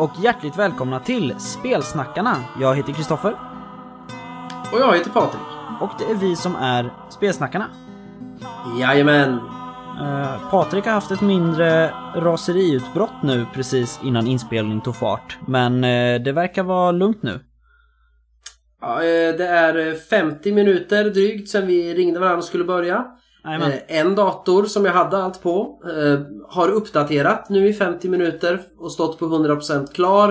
Och hjärtligt välkomna till Spelsnackarna. Jag heter Kristoffer Och jag heter Patrik. och det är vi som är Spelsnackarna. Jajamän. Uh, Patrik har haft ett mindre raseriutbrott nu precis innan inspelningen tog fart. Men eh, det verkar vara lugnt nu. Ja, eh, det är 50 minuter drygt sedan vi ringde varandra och skulle börja. Jajamän. Eh, En dator som jag hade allt på eh, har uppdaterat nu i 50 minuter och stått på 100% klar.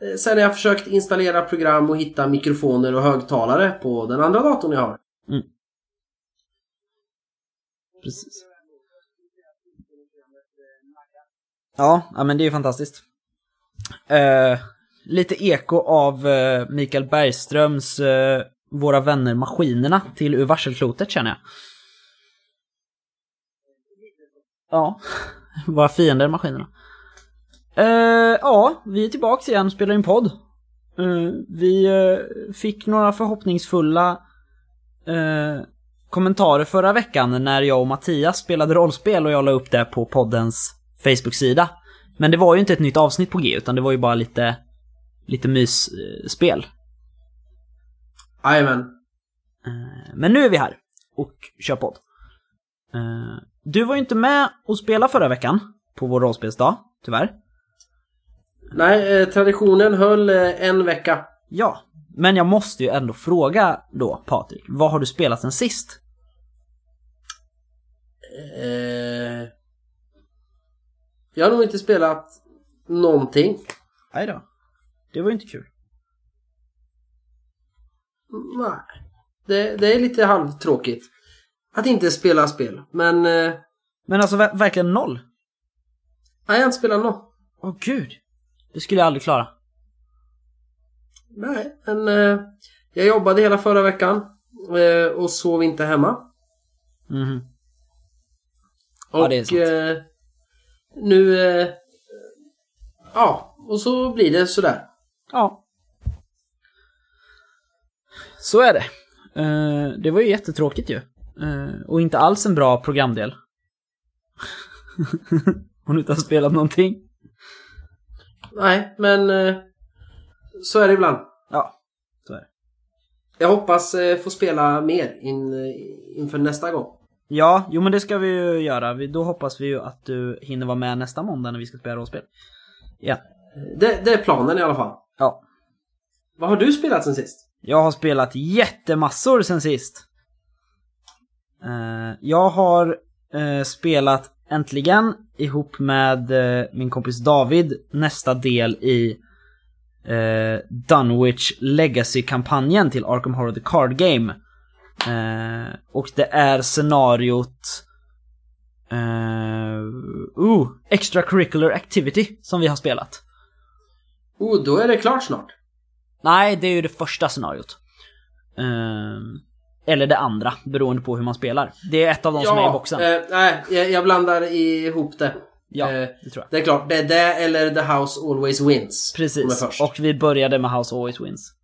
Eh, Sen har jag försökt installera program och hitta mikrofoner och högtalare på den andra datorn jag har. Precis. Ja, ja men det är ju fantastiskt. Eh, lite eko av Mikael Bergströms eh, Våra vänner Maskinerna till Ur varselklotet känner jag. Ja, våra fiender Maskinerna. Eh, ja, vi är tillbaks igen och spelar in podd. Eh, vi eh, fick några förhoppningsfulla kommentarer förra veckan när jag och Mattias spelade rollspel och jag la upp det på poddens Facebook-sida. Men det var ju inte ett nytt avsnitt på G utan det var ju bara lite, lite mysspel. Jajamän. Men nu är vi här och kör podd. Du var ju inte med och spela förra veckan på vår rollspelsdag, tyvärr. Nej, eh, traditionen höll eh, en vecka. Ja, men jag måste ju ändå fråga då, Patrik. Vad har du spelat sen sist? Eh, Jag har nog inte spelat någonting. Nej då. Det var ju inte kul. Nej. Det, det är lite halvtråkigt. Att inte spela spel. Men... Eh, Men alltså ver- verkligen noll? nej, jag har inte spelat något. Åh gud. Det skulle jag aldrig klara. Nej, men... Eh, jag jobbade hela förra veckan. Eh, och sov inte hemma. Mhm. Och Ja, det är sant. eh, nu... Eh, ja, och så blir det sådär. Ja. Så är det. Eh, det var ju jättetråkigt ju. Eh, och inte alls en bra programdel. Hon inte har spelat någonting. Nej, men... Eh, så är det ibland. Ja, så är det. Jag hoppas eh, få spela mer in, inför nästa gång. Ja, jo men det ska vi ju göra. Vi, då hoppas vi ju att du hinner vara med nästa måndag när vi ska spela rollspel. Ja. Det, det är planen i alla fall. Ja. Vad har du spelat sen sist? Jag har spelat jättemassor sen sist. Eh, jag har eh, spelat äntligen ihop med eh, min kompis David nästa del i uh, Dunwich Legacy-kampanjen till Arkham Horror The Card Game. Eh, och det är scenariot uh, uh, Extracurricular Activity som vi har spelat. Oh, då är det klart snart. Nej, det är ju det första scenariot. Ehm, eller det andra, beroende på hur man spelar. Det är ett av de som är i boxen. Eh, nej, jag, jag blandar ihop det. ja, eh, det tror jag. Det är klart, det är det eller The House Always Wins. Precis, och vi började med House Always Wins.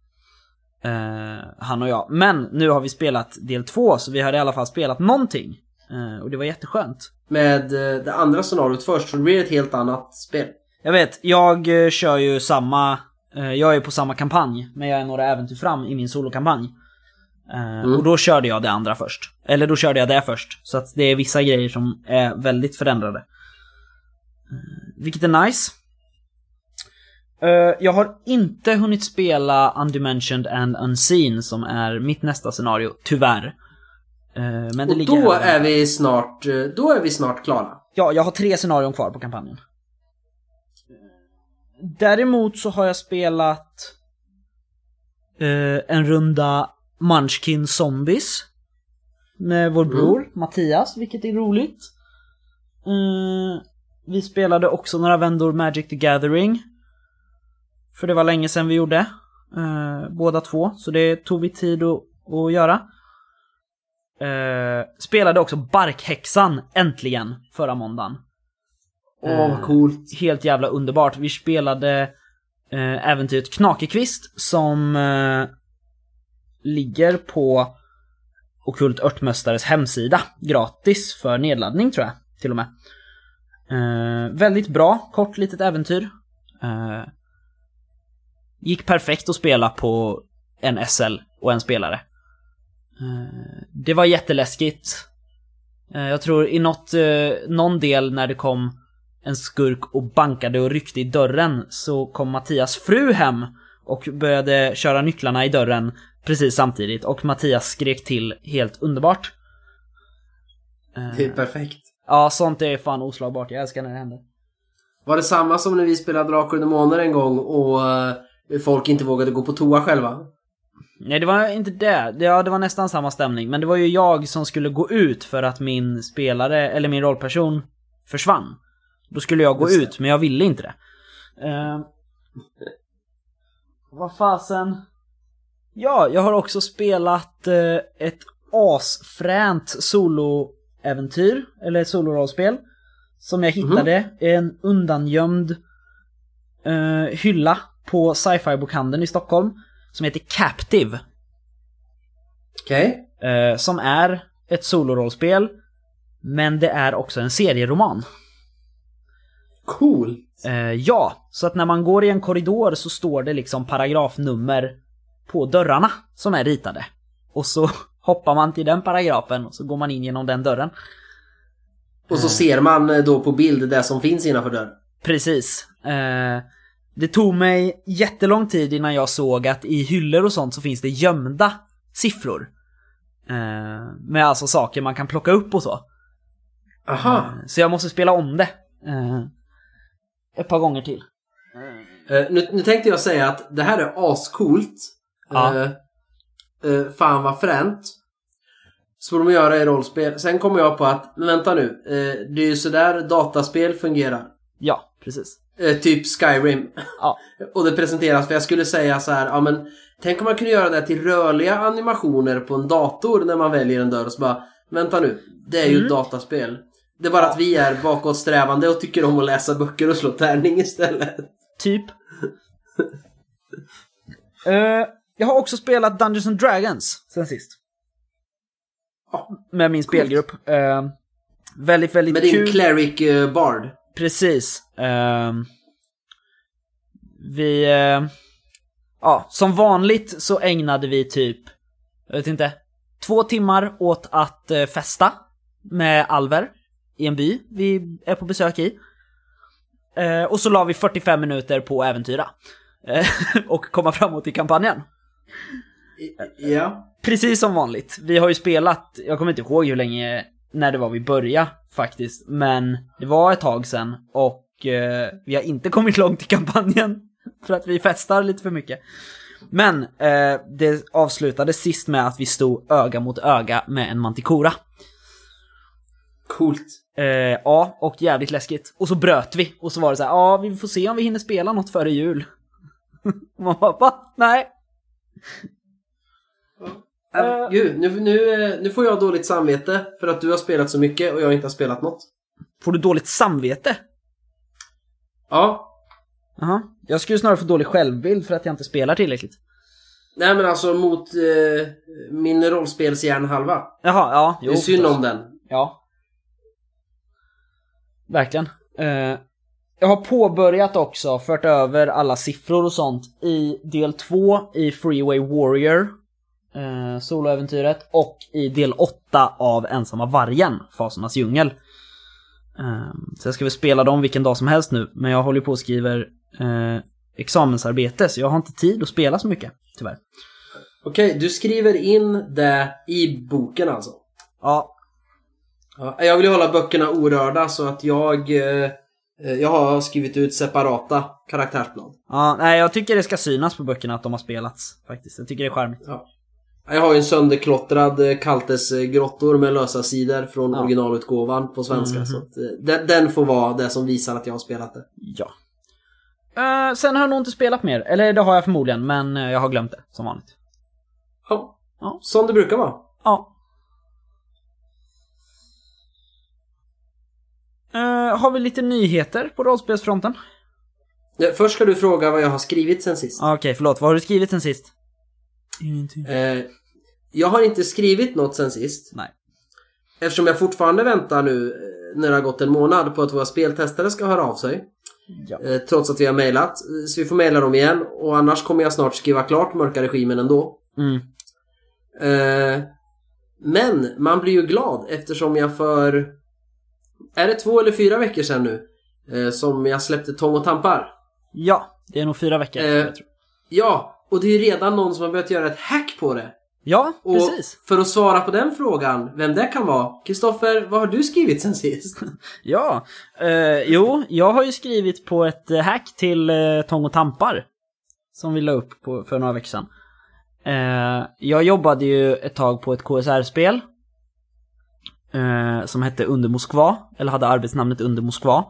Eh, han och jag. Men nu har vi spelat del två, så vi har i alla fall spelat någonting. Eh, och det var jätteskönt. Med eh, det andra scenariot först, så det blir ett helt annat spel. Jag vet, jag kör ju samma... jag är på samma kampanj, men jag är några äventyr fram i min solokampanj. Eh, Och då körde jag det andra först. Eller då körde jag det först. Så att det är vissa grejer som är väldigt förändrade. Eh, vilket är nice. Eh, jag har inte hunnit spela Undimensioned and Unseen som är mitt nästa scenario, tyvärr. Men det Och ligger då är vi snart, då är vi snart klara. Ja, jag har tre scenarion kvar på kampanjen. Däremot så har jag spelat en runda Munchkin Zombies med vår bror Mattias, vilket är roligt. Eh, vi spelade också några vändor Magic the Gathering. För det var länge sedan vi gjorde. Eh, båda två, så det tog vi tid att, att göra. Eh, spelade också Barkhäxan, äntligen, förra måndagen. Åh, vad coolt. Helt jävla underbart. Vi spelade eh, äventyret Knakekvist som ligger på Okult Örtmästares hemsida. Gratis för nedladdning tror jag, till och med. Eh, väldigt bra, kort litet äventyr. Eh, gick perfekt att spela på en SL och en spelare. Eh, det var jätteläskigt. Eh, jag tror i något, eh, någon del när det kom en skurk och bankade och ryckte i dörren så kom Mattias fru hem och började köra nycklarna i dörren precis samtidigt och Mattias skrek till helt underbart. Eh, Det är perfekt. Ja, sånt är fan oslagbart. Jag älskar när det händer. Var det samma som när vi spelade Drakar och Demoner en gång och eh, folk inte vågade gå på toa själva? Nej, det var inte det. Ja, det var nästan samma stämning. Men det var ju jag som skulle gå ut för att min spelare, eller min rollperson, försvann. Då skulle jag gå ut, men jag ville inte det. Uh, vad fasen? Ja, jag har också spelat eh, ett asfränt soloäventyr, eller solorollspel. Som jag hittade i en undangömd eh, hylla på sci-fi bokhandeln i Stockholm. Som heter Captive. Okej. Eh, som är ett solorollspel. Men det är också en serieroman. Cool. Eh, ja, så att när man går i en korridor så står det liksom paragrafnummer på dörrarna som är ritade. Och så hoppar man till den paragrafen och så går man in genom den dörren. Och så ser man eh, då på bild det som finns innanför dörren. Precis. Eh, det tog mig jättelång tid innan jag såg att i hyllor och sånt så finns det gömda siffror. Eh, med alltså saker man kan plocka upp och så. Aha. Så jag måste spela om det. Ett par gånger till. Nu, nu tänkte jag säga att det här är ascoolt. Ja. Eh, eh, fan vad fränt. Så borde man göra i rollspel. Sen kommer jag på att, men vänta nu. Eh, det är ju sådär dataspel fungerar. Ja, precis. Eh, typ Skyrim. Ja. Och det presenteras, för jag skulle säga så här, ja men Tänk om man kunde göra det till rörliga animationer på en dator när man väljer en dörr och så bara Vänta nu, det är ju Mm. ett dataspel. Det är bara att vi är bakåtsträvande och tycker om att läsa böcker och slå tärning istället. Typ. Eh, jag har också spelat Dungeons and Dragons sen sist. Ja. Med min spelgrupp. Eh, väldigt, väldigt Med din kul. cleric eh, bard. Precis. Ehm, vi... eh, ja, som vanligt så ägnade vi typ, jag vet inte, två timmar åt att eh, festa med alver i en by vi är på besök i. Eh, och så la vi 45 minuter på att äventyra. Eh, och komma framåt i kampanjen. I- Ja. Precis som vanligt. Vi har ju spelat, jag kommer inte ihåg hur länge, när det var vi började faktiskt. Men det var ett tag sedan och eh, vi har inte kommit långt i kampanjen. För att vi festar lite för mycket. Men eh, det avslutades sist med att vi stod öga mot öga med en mantikora. Coolt. Eh, ja, och jävligt läskigt. Och så bröt vi. Och så var det så här, ja vi får se om vi hinner spela något före jul. och man bara, va? Nej. Äh, Eh. Gud, nu, nu, nu får jag dåligt samvete för att du har spelat så mycket och jag inte har spelat något. Får du dåligt samvete? Ja. Jaha. Jag skulle snarare få dålig självbild för att jag inte spelar tillräckligt. Nej men alltså mot eh, min rollspelshjärnhalva. Jaha, ja. Det är synd om den. Ja. Verkligen. Eh, jag har påbörjat också, fört över alla siffror och sånt i del 2 i Freeway Warrior, eh, soloäventyret, och i del 8 av Ensamma Vargen, Fasernas djungel. Eh, så jag ska väl spela dem vilken dag som helst nu, men jag håller på och skriver eh, examensarbete, så jag har inte tid att spela så mycket, tyvärr. Okej, du skriver in det i boken alltså. Ja, Ja, jag vill hålla böckerna orörda så att jag eh, Jag har skrivit ut separata karaktärsblad. ja nej, jag tycker det ska synas på böckerna att de har spelats, faktiskt. Jag tycker det är charmigt. Jag har ju en sönderklottrad eh, Kaltes eh, grottor med lösa sidor från Ja. originalutgåvan på svenska. Mhm. Så att, eh, den, den får vara det som visar att jag har spelat det. Ja. Eh, sen har jag nog inte spelat mer. Eller det har jag förmodligen, men eh, jag har glömt det, som vanligt. Ja. Ja. Som det brukar vara. Ja. Eh, har vi lite nyheter på rollspelsfronten? Eh, Först ska du fråga vad jag har skrivit sen sist. Ah, Okej, förlåt. Vad har du skrivit sen sist? Ingenting. Eh, jag har inte skrivit något sen sist. Nej. Eftersom jag fortfarande väntar nu eh, när det har gått en månad på att våra speltestare ska höra av sig. Ja. Eh, trots att vi har mejlat. Så vi får mejla dem igen. Och annars kommer jag snart skriva klart Mörka Regimen ändå. Mm. Eh, men man blir ju glad eftersom jag för... Är det två eller fyra veckor sedan nu? Eh, som jag släppte Tång och Tampar. Ja, det är nog fyra veckor. Eh. Ja, och det är ju redan någon som har börjat göra ett hack på det. Ja, Och precis. för att svara på den frågan, vem det kan vara. Kristoffer, vad har du skrivit sen sist? Ja, eh, jo, jag har ju skrivit på ett hack till eh, Tång och Tampar. Som vi la upp på, för några veckor sedan. Eh, jag jobbade ju ett tag på ett KSR-spel. Eh, som hette Under Moskva, eller hade arbetsnamnet Under Moskva.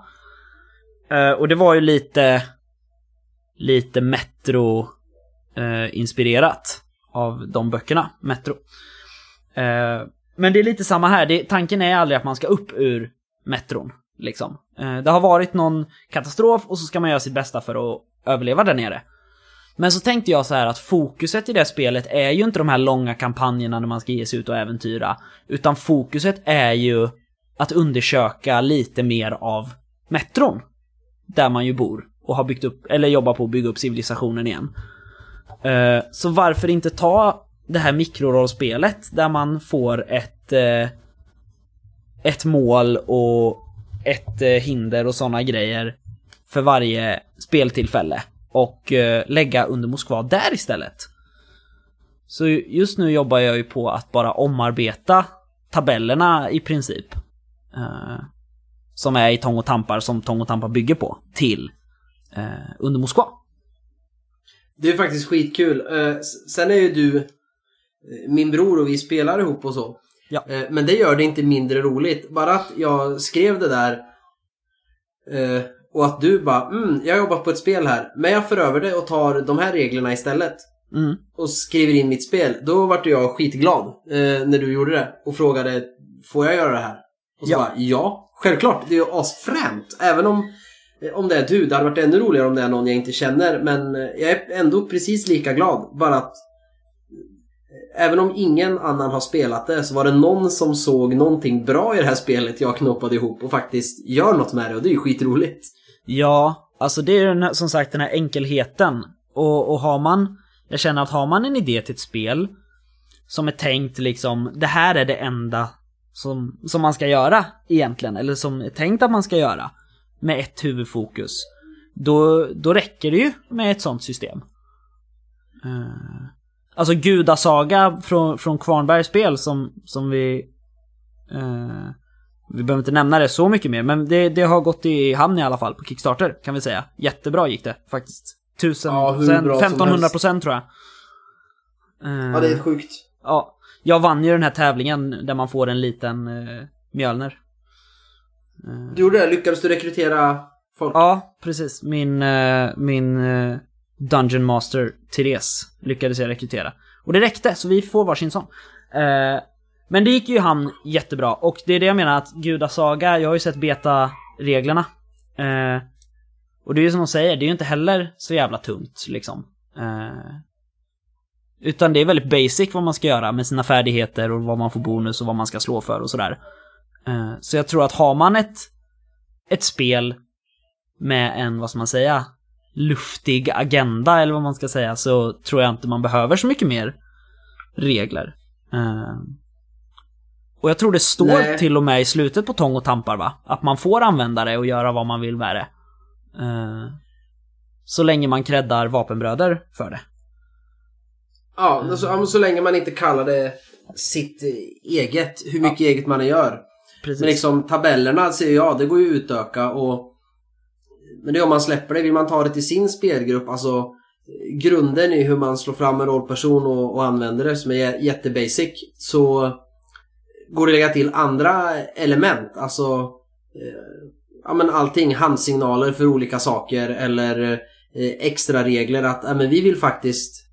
Eh, och det var ju lite, lite Metro-inspirerat eh, av de böckerna, Metro. Eh, men det är lite samma här, det, tanken är aldrig att man ska upp ur metron. Liksom. Eh, det har varit någon katastrof och så ska man göra sitt bästa för att överleva där nere. Men så tänkte jag så här att fokuset i det spelet är ju inte de här långa kampanjerna när man ska ge sig ut och äventyra. Utan fokuset är ju att undersöka lite mer av metron. Där man ju bor och har byggt upp, eller jobbar på att bygga upp civilisationen igen. Eh, så varför inte ta det här mikrorollspelet där man får ett eh, ett mål och ett eh, hinder och sådana grejer för varje speltillfälle och eh, lägga under Moskva där istället. Så just nu jobbar jag ju på att bara omarbeta tabellerna i princip. Eh, som är i Tång och Tampar, som Tång och Tampar bygger på, till eh, under Moskva. Det är faktiskt skitkul. Sen är ju du min bror och vi spelar ihop och så. Ja. Men det gör det inte mindre roligt. Bara att jag skrev det där och att du bara mm, jag jobbar på ett spel här. Men jag för över det och tar de här reglerna istället. Mm. Och skriver in mitt spel. Då vart jag skitglad eh, när du gjorde det. Och frågade får jag göra det här? Och så Ja. bara ja, självklart. Det är ju asfränt. Även om Eh, Om det är du, det hade varit ännu roligare om det är någon jag inte känner. Men eh, jag är ändå precis lika glad. Bara att eh, Även om ingen annan har spelat det så var det någon som såg någonting bra i det här spelet jag knoppade ihop och faktiskt gör något med det och det är ju skitroligt. Ja, alltså det är ju den här, som sagt den här enkelheten. Och, och har man, jag känner att har man en idé till ett spel som är tänkt liksom, det här är det enda som, som man ska göra egentligen, eller som är tänkt att man ska göra med ett huvudfokus. Då, då räcker det ju med ett sånt system. Uh, alltså Gudasaga från, från Kvarnbergs spel som, som vi uh, vi behöver inte nämna det så mycket mer, men det, det har gått i hamn i alla fall på Kickstarter kan vi säga. Jättebra gick det faktiskt. 1000 Ja, hur procent, bra som 1500 helst. procent tror jag. Eh, sjukt. ja, jag vann ju den här tävlingen där man får en liten uh, Mjölner. Eh, Du gjorde det, lyckades du rekrytera folk? Ja, precis. Min, eh, min eh, Dungeon Master Therese lyckades jag rekrytera. Och det räckte, så vi får varsin sån. Men det gick ju han jättebra, och det är det jag menar att Gudasaga, jag har ju sett beta-reglerna. Eh, och det är ju som de säger, det är ju inte heller så jävla tungt liksom. Eh, utan det är väldigt basic vad man ska göra med sina färdigheter och vad man får bonus och vad man ska slå för och sådär. Eh, så jag tror att har man ett, ett spel med en, vad ska man säga, luftig agenda eller vad man ska säga så tror jag inte man behöver så mycket mer regler. Eh, och jag tror det står Nej. till och med i slutet på Tång och Tampar va? Att man får använda det och göra vad man vill med det. Eh, så länge man creddar vapenbröder för det. Ja, alltså, ja, men så länge man inte kallar det sitt eget, hur mycket eget man gör. Precis. Men liksom tabellerna ser jag, det går ju att utöka och Men det är om man släpper det, vill man ta det till sin spelgrupp, alltså Grunden i hur man slår fram en rollperson och, och använder det som är jä- jättebasic så Går det att lägga till andra element, alltså eh, Ja men allting, handsignaler för olika saker eller eh, extra regler att ja, men vi vill faktiskt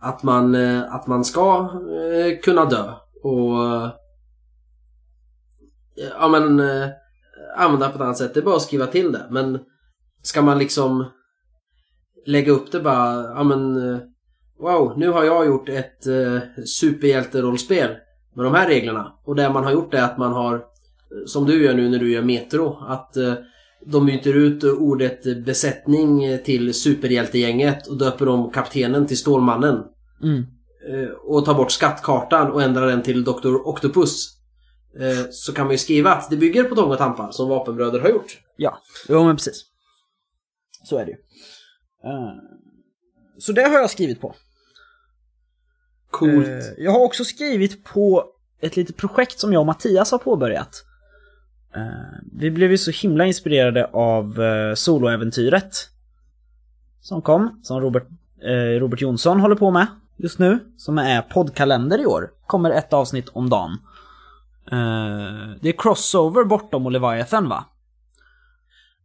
att man, eh, att man ska eh, kunna dö och eh, ja men eh, använda på ett annat sätt. Det är bara att skriva till det. Men ska man liksom lägga upp det bara, ja men eh, wow, nu har jag gjort ett eh, superhjälterollspel med de här reglerna. Och det man har gjort är att man har, eh, som du gör nu när du gör Metro, att eh, de byter ut ordet besättning till superhjältegänget och döper om kaptenen till Stålmannen. Mm. Eh, och tar bort skattkartan och ändrar den till Dr. Octopus. Eh, så kan man ju skriva att det bygger på Tång och Tampa som Vapenbröder har gjort. Ja, jo men precis. Så är det ju. Eh, Så det har jag skrivit på. Coolt. Eh, Jag har också skrivit på ett litet projekt som jag och Mattias har påbörjat. Eh, Vi blev ju så himla inspirerade av eh, soloäventyret. Som kom, som Robert, eh, Robert Jonsson håller på med just nu. Som är poddkalender i år. Kommer ett avsnitt om dagen. Eh, Det är crossover bortom och Leviathan va?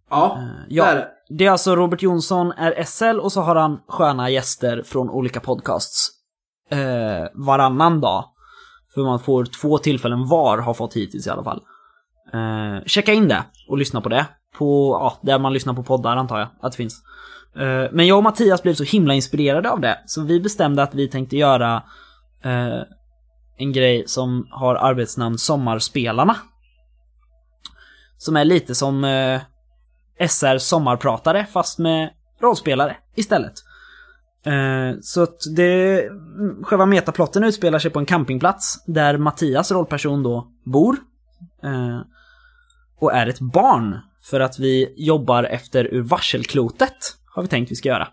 ja, ja. det är det. Det är alltså Robert Jonsson är SL och så har han sköna gäster från olika podcasts. Eh, varannan dag. För man får två tillfällen var, har fått hittills i alla fall. Eh, checka in det och lyssna på det. På, ja, där man lyssnar på poddar antar jag att det finns. Eh, men jag och Mattias blev så himla inspirerade av det. Så vi bestämde att vi tänkte göra eh, en grej som har arbetsnamn Sommarspelarna. Som är lite som eh, SR sommarpratare fast med rollspelare istället. Eh, så att det, själva metaplotten utspelar sig på en campingplats där Mattias rollperson då bor. Eh, och är ett barn. För att vi jobbar efter ur varselklotet har vi tänkt vi ska göra.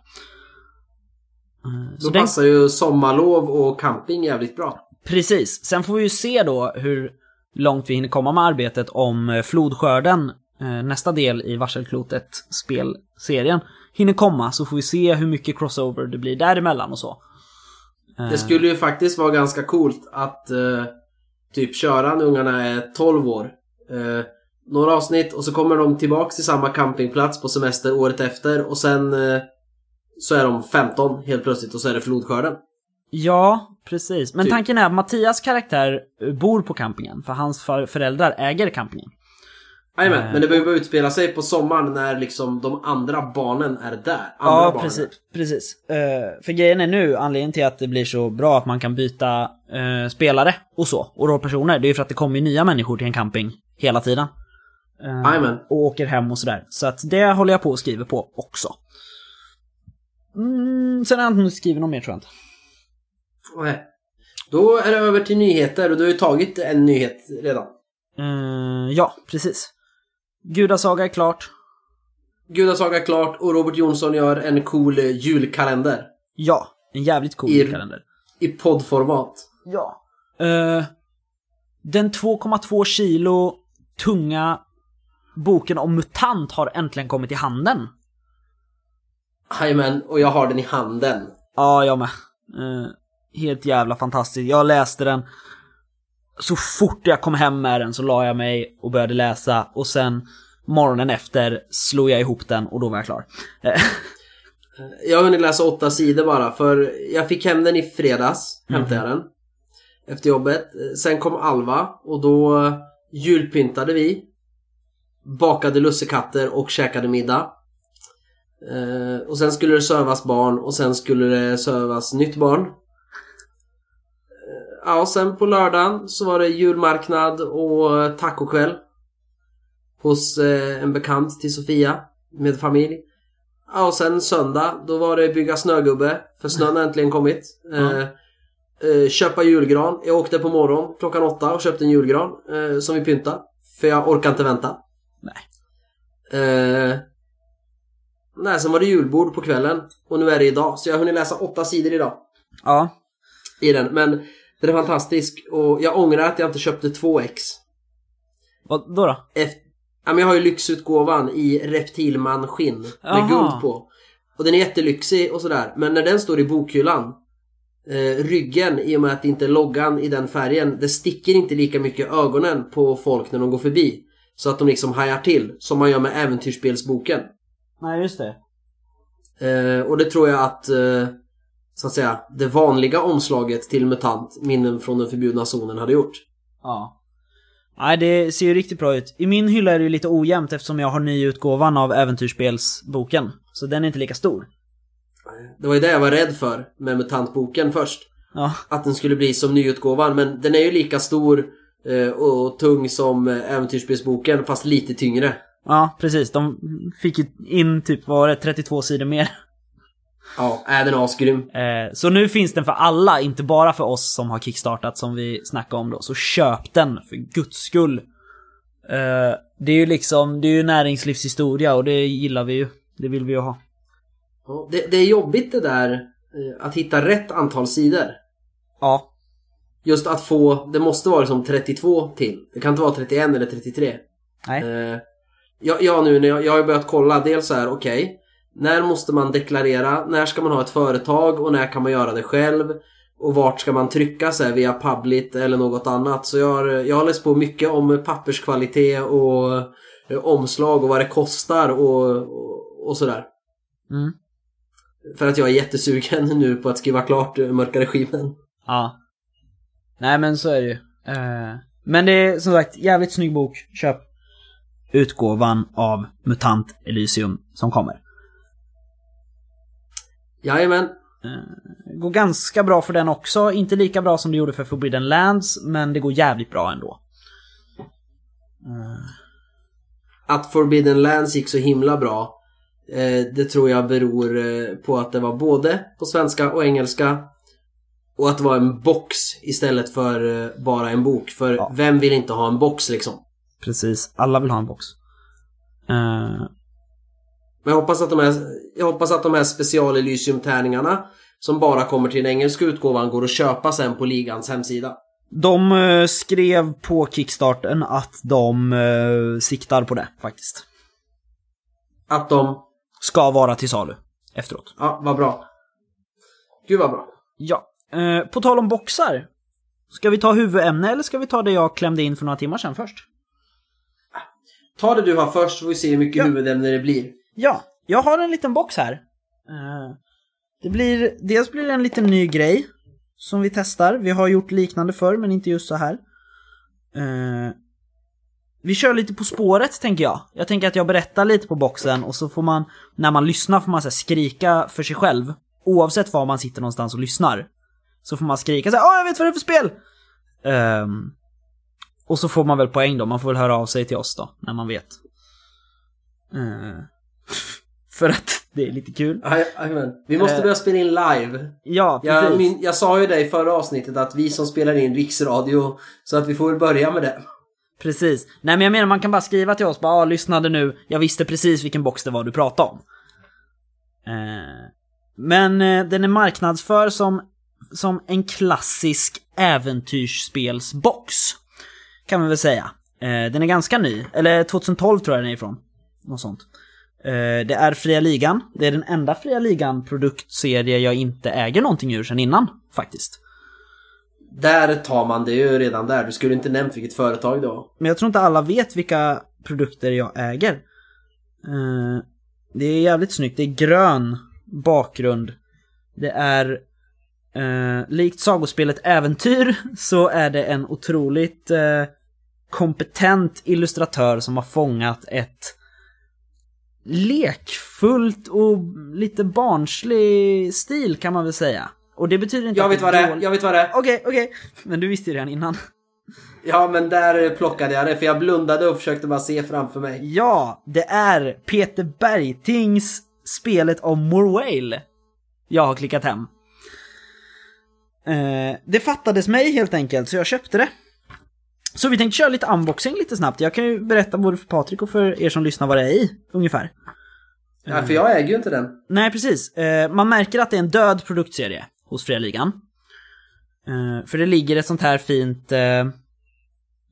Eh, Då den- passar ju sommarlov och camping jävligt bra. Precis. Sen får vi ju se då hur långt vi hinner komma med arbetet om flodskörden, nästa del i Varselklotet spelserien, hinner komma så får vi se hur mycket crossover det blir däremellan och så. Eh, Det skulle ju faktiskt vara ganska coolt att eh, typ köra när ungarna är 12 år. Eh, några avsnitt och så kommer de tillbaks till samma campingplats på semester året efter och sen eh, så är de 15 helt plötsligt och så är det flodskörden. Ja, precis. Men Typ. tanken är att Mattias karaktär eh, bor på campingen, för hans för- föräldrar äger campingen. Jajamän, Eh. men det behöver utspela sig på sommaren när liksom de andra barnen är där. Andra Ja, barnen. precis. precis. Eh, för grejen är nu, anledningen till att det blir så bra att man kan byta eh, spelare och så, och rollpersoner, det är ju för att det kommer ju nya människor till en camping hela tiden. Jajamän. och åker hem och sådär. Så att det håller jag på och skriver på också. Mm, sen har jag inte skrivit något mer tror jag inte. Nej. Då är det över till nyheter och du har ju tagit en nyhet redan. Ja, precis. Gudasaga är klart. Gudasaga är klart och Robert Jonsson gör en cool eh, julkalender. Ja, en jävligt cool I- kalender. I poddformat. Ja. Eh, den 2,2 kilo tunga boken om MUTANT har äntligen kommit i handen. Jajamän, och jag har den i handen. Ja, jag med. Eh, helt jävla fantastiskt. Jag läste den. Så fort jag kom hem med den så la jag mig och började läsa och sen morgonen efter slog jag ihop den och då var jag klar. Jag har hunnit läsa åtta sidor bara för jag fick hem den i fredags, hämtade jag den. Efter jobbet. Sen kom Alva och då julpyntade vi. Bakade lussekatter och käkade middag. Eh, och sen skulle det sövas barn och sen skulle det sövas nytt barn. Ja, och sen på lördagen så var det julmarknad och tacokväll. Hos eh, en bekant till Sofia med familj. Ja, och sen söndag, då var det bygga snögubbe. För snön har äntligen kommit. Eh, eh, köpa julgran. Jag åkte på morgon klockan åtta och köpte en julgran eh, som vi pynta. För jag orkar inte vänta. Nej. Eh, nej, sen var det julbord på kvällen. Och nu är det idag. Så jag har hunnit läsa åtta sidor idag. ja, I den. Men den är fantastisk. Och jag ångrar att jag inte köpte två ex. vad då? då? Efter, ja, men jag har ju lyxutgåvan i reptilman skinn med guld på. Och den är jättelyxig och sådär. Men när den står i bokhyllan eh, Ryggen, i och med att det inte är loggan i den färgen Det sticker inte lika mycket i ögonen på folk när de går förbi. Så att de liksom hajar till. Som man gör med äventyrsspelsboken. Nej, just det. Eh, och det tror jag att eh, Så att säga Det vanliga omslaget till MUTANT Minnen från den förbjudna zonen hade gjort. Ja. Nej, det ser ju riktigt bra ut. I min hylla är det ju lite ojämnt eftersom jag har nyutgåvan av äventyrsspelsboken. Så den är inte lika stor. Det var ju det jag var rädd för med MUTANT-boken först. Ja, att den skulle bli som nyutgåvan men den är ju lika stor eh, och tung som eh, äventyrsspelsboken fast lite tyngre. Ja, precis. De fick ju in typ, vad var det, 32 sidor mer. Ja, är den asgrym. Eh, så nu finns den för alla, inte bara för oss som har kickstartat som vi snackade om då. Så köp den, för guds skull. Eh, det är ju liksom, det är ju näringslivshistoria och det gillar vi ju. Det vill vi ju ha. Ja, Det, det är jobbigt det där eh, att hitta rätt antal sidor. Ja. Just att få, det måste vara liksom 32 till. Det kan inte vara 31 eller 33. Nej. Eh, jag, jag nu när jag, jag har börjat kolla, dels så här, okej. När måste man deklarera? När ska man ha ett företag? Och när kan man göra det själv? Och vart ska man trycka här, via Publit eller något annat? Så jag har, jag har läst på mycket om papperskvalitet och eh, omslag och vad det kostar och, och, och sådär. Mm. För att jag är jättesugen nu på att skriva klart eh, Mörka Regimen. Ja. Nej men så är det ju. Eh, men det är som sagt jävligt snygg bok. Köp utgåvan av MUTANT Elysium som kommer. Jajamän. Det går ganska bra för den också. Inte lika bra som det gjorde för Forbidden Lands, men det går jävligt bra ändå. Att Forbidden Lands gick så himla bra eh, Det tror jag beror eh, på att det var både på svenska och engelska Och att det var en box istället för eh, bara en bok För Ja. vem vill inte ha en box liksom? Precis, alla vill ha en box. Eh, Men jag hoppas att de här, jag hoppas att de här special Elysium-tärningarna Som bara kommer till den engelska utgåvan går att köpa sen på ligans hemsida de eh, skrev på Kickstarten att de eh, siktar på det faktiskt. Att de, Ska vara till salu efteråt. ja vad bra Gud vad bra Ja. Eh, på tal om boxar. Ska vi ta huvudämne eller ska vi ta det jag klämde in för några timmar sedan först? Ta det du har först så får vi se hur mycket Ja. huvudämne det blir Ja, jag har en liten box här. Eh, det blir, dels blir det en liten ny grej som vi testar. Vi har gjort liknande förr, men inte just så här. Eh, vi kör lite På spåret, tänker jag. Jag tänker att jag berättar lite på boxen och så får man, när man lyssnar får man så här, skrika för sig själv. Oavsett var man sitter någonstans och lyssnar. Så får man skrika så här, Åh, jag vet vad det är för spel! Um, och så får man väl poäng då, man får väl höra av sig till oss då, när man vet. Eh, för att det är lite kul. Jajamän. Vi måste Eh. börja spela in live. Ja, precis. Jag, min, jag sa ju det i förra avsnittet att vi som spelar in riksradio, så att vi får väl börja med det. Precis. Nej men jag menar man kan bara skriva till oss, bara ah, lyssnade nu, jag visste precis vilken box det var du pratade om. Eh, men eh, den är marknadsför som, som en klassisk äventyrsspelsbox. Kan man väl säga. Eh, den är ganska ny, eller 2012 tror jag den är ifrån. Något sånt. Eh, det är Fria Ligan, det är den enda Fria Ligan produktserie jag inte äger någonting ur sedan innan, faktiskt. Där tar man det ju redan där. Du skulle inte nämnt vilket företag det var. Men jag tror inte alla vet vilka produkter jag äger. Eh, det är jävligt snyggt. Det är grön bakgrund. Det är eh, likt sagospelet Äventyr så är det en otroligt eh, kompetent illustratör som har fångat ett lekfullt och lite barnslig stil kan man väl säga. Och det betyder inte Jag att vet vad det är. Jag vet vad det är. Okej, okej. Men du visste ju redan innan. Ja, men där plockade jag det för jag blundade och försökte bara se framför mig. Ja, det är Peter Bergtings spelet om Morwale. Jag har klickat hem. Eh, det fattades mig helt enkelt, så jag köpte det. Så vi tänkte köra lite unboxing lite snabbt. Jag kan ju berätta både för Patrik och för er som lyssnar vad det är i, ungefär. Ja, för jag äger ju inte den. Nej, precis. Eh, man märker att det är en död produktserie hos Fria Ligan. Eh, för det ligger ett sånt här fint eh,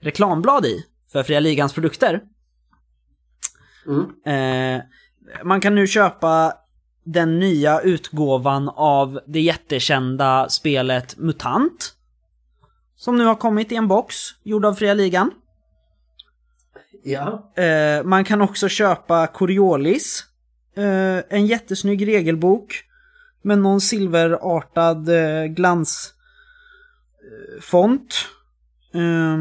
reklamblad i för Fria Ligans produkter. Mm. Man kan nu köpa den nya utgåvan av det jättekända spelet MUTANT. Som nu har kommit i en box, gjord av Fria Ligan. Ja. Eh, man kan också köpa Coriolis. Eh, en jättesnygg regelbok. Med någon silverartad eh, glansfont. Eh, font. eh,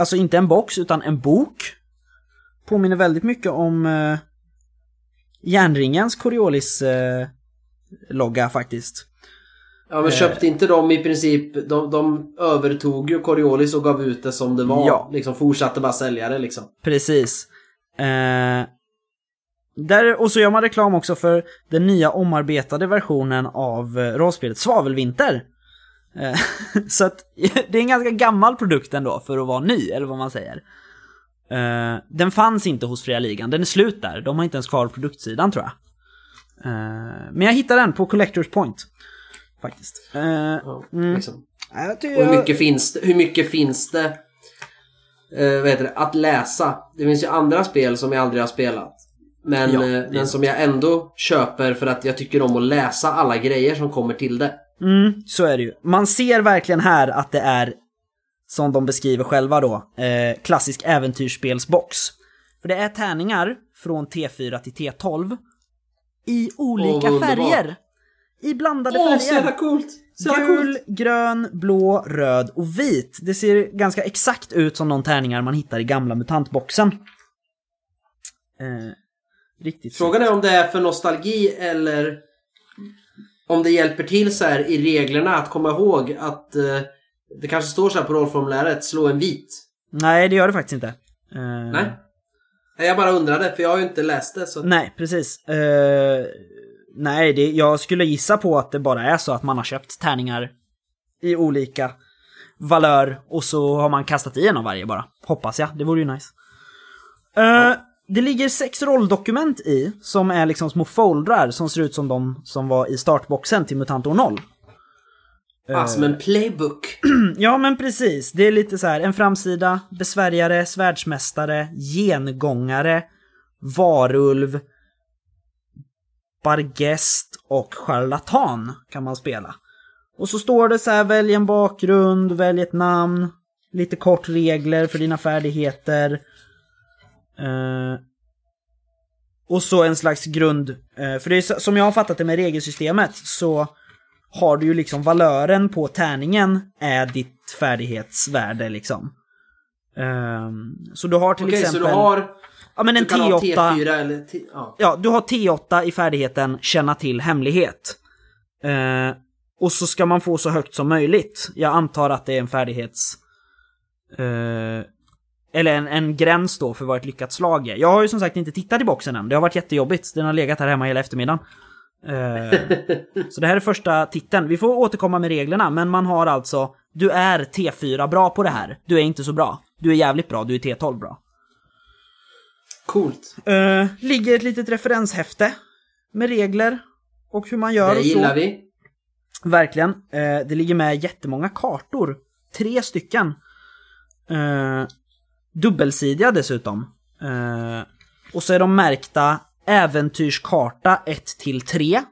alltså inte en box, utan en bok. Påminner väldigt mycket om eh, Järnringens Coriolis-logga faktiskt. Ja, men köpte inte de i princip, de, de övertog ju Coriolis och gav ut det som det var. Ja. Liksom fortsatte bara sälja det liksom. Precis. Eh, där, och så gör man reklam också för den nya omarbetade versionen av eh, rollspelet Svavelvinter. Eh, så att det är en ganska gammal produkt ändå för att vara ny, eller vad man säger. Eh, den fanns inte hos Fria Ligan, den är slut där. De har inte ens kvar produktsidan tror jag. Eh, men jag hittade den på Collectors Point. Faktiskt. Eh, Ja, Mm. liksom. jag Och hur jag- mycket finns det, hur mycket finns det eh, vad heter det, att läsa? Det finns ju andra spel som jag aldrig har spelat. Men, Ja, eh, men som jag ändå köper för att jag tycker om att läsa alla grejer som kommer till det. Mm, så är det ju. Man ser verkligen här att det är, som de beskriver själva då, eh, klassisk äventyrsspelsbox. För det är tärningar från T4 till T12 i olika underbart. färger. I blandade Åh, så jävla färger. coolt! Så Gul, coolt! grön, blå, röd och vit. Det ser ganska exakt ut som de tärningar man hittar i gamla mutantboxen. Eh, riktigt Frågan är om det är för nostalgi eller om det hjälper till så här i reglerna att komma ihåg att eh, det kanske står så här på rollformuläret, slå en vit. Nej, det gör det faktiskt inte. Eh, Nej? Jag bara undrade, för jag har ju inte läst det. Så... Nej, precis. Eh, nej, det, jag skulle gissa på att det bara är så att man har köpt tärningar i olika valör och så har man kastat i en av varje bara. Hoppas jag, det vore ju nice. Eh, Det ligger sex rolldokument i som är liksom små foldrar som ser ut som de som var i startboxen till Mutantor 0. Ah, som en playbook. Ja men precis, det är lite så här en framsida, besvärjare, svärdsmästare, gengångare, varulv, bargest och charlatan kan man spela. Och så står det så här, välj en bakgrund, välj ett namn, lite kort regler för dina färdigheter. Eh, och så en slags grund, eh, för det är som jag har fattat det med regelsystemet så har du ju liksom valören på tärningen är ditt färdighetsvärde liksom. Ehm, så du har till Okej, exempel... så du har... ja, men en Du kan ha T8. T4 eller... T... Ja. Ja, du har T8 i färdigheten känna till hemlighet. Eh, och så ska man få så högt som möjligt. Jag antar att det är en färdighets... Eh, eller en, en gräns då för vad ett lyckat slag är. Jag har ju som sagt inte tittat i boxen än. Det har varit jättejobbigt. Den har legat här hemma hela eftermiddagen. Eh, så det här är första titeln. Vi får återkomma med reglerna, men man har alltså... Du är T4 bra på det här. Du är inte så bra. Du är jävligt bra, du är T12 bra. Coolt. Eh, ligger ett litet referenshäfte med regler och hur man gör Det gillar vi. Verkligen. Eh, det ligger med jättemånga kartor. Tre stycken. Eh, dubbelsidiga dessutom. Eh, och så är de märkta Äventyrskarta 1 till 3. Eh,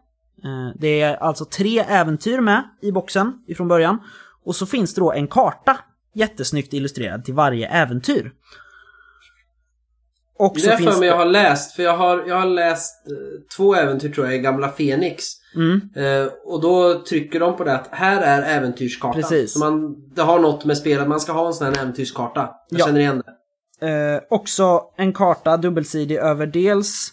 det är alltså tre äventyr med i boxen ifrån början. Och så finns det då en karta jättesnyggt illustrerad till varje äventyr. Och Det är finns för mig det... jag har läst, för jag har, jag har läst eh, två äventyr tror jag i gamla Fenix. Mm. Eh, och då trycker de på det att här är äventyrskartan. Precis. Så man, det har något med spelet, man ska ha en sån här äventyrskarta. Jag Ja. känner igen det. Eh, också en karta dubbelsidig över dels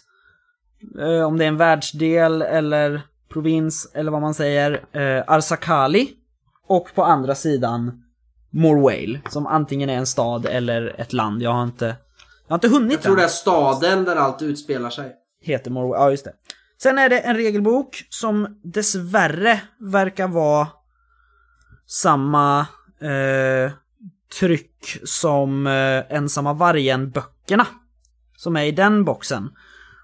eh, om det är en världsdel eller provins eller vad man säger, eh, Arsakali. Och på andra sidan Morwale, som antingen är en stad eller ett land. Jag har inte, jag har inte hunnit Jag tror än. det är staden där allt utspelar sig. Heter Morwale, ja just det. Sen är det en regelbok som dessvärre verkar vara samma eh, tryck som eh, Ensamma vargen-böckerna. Som är i den boxen.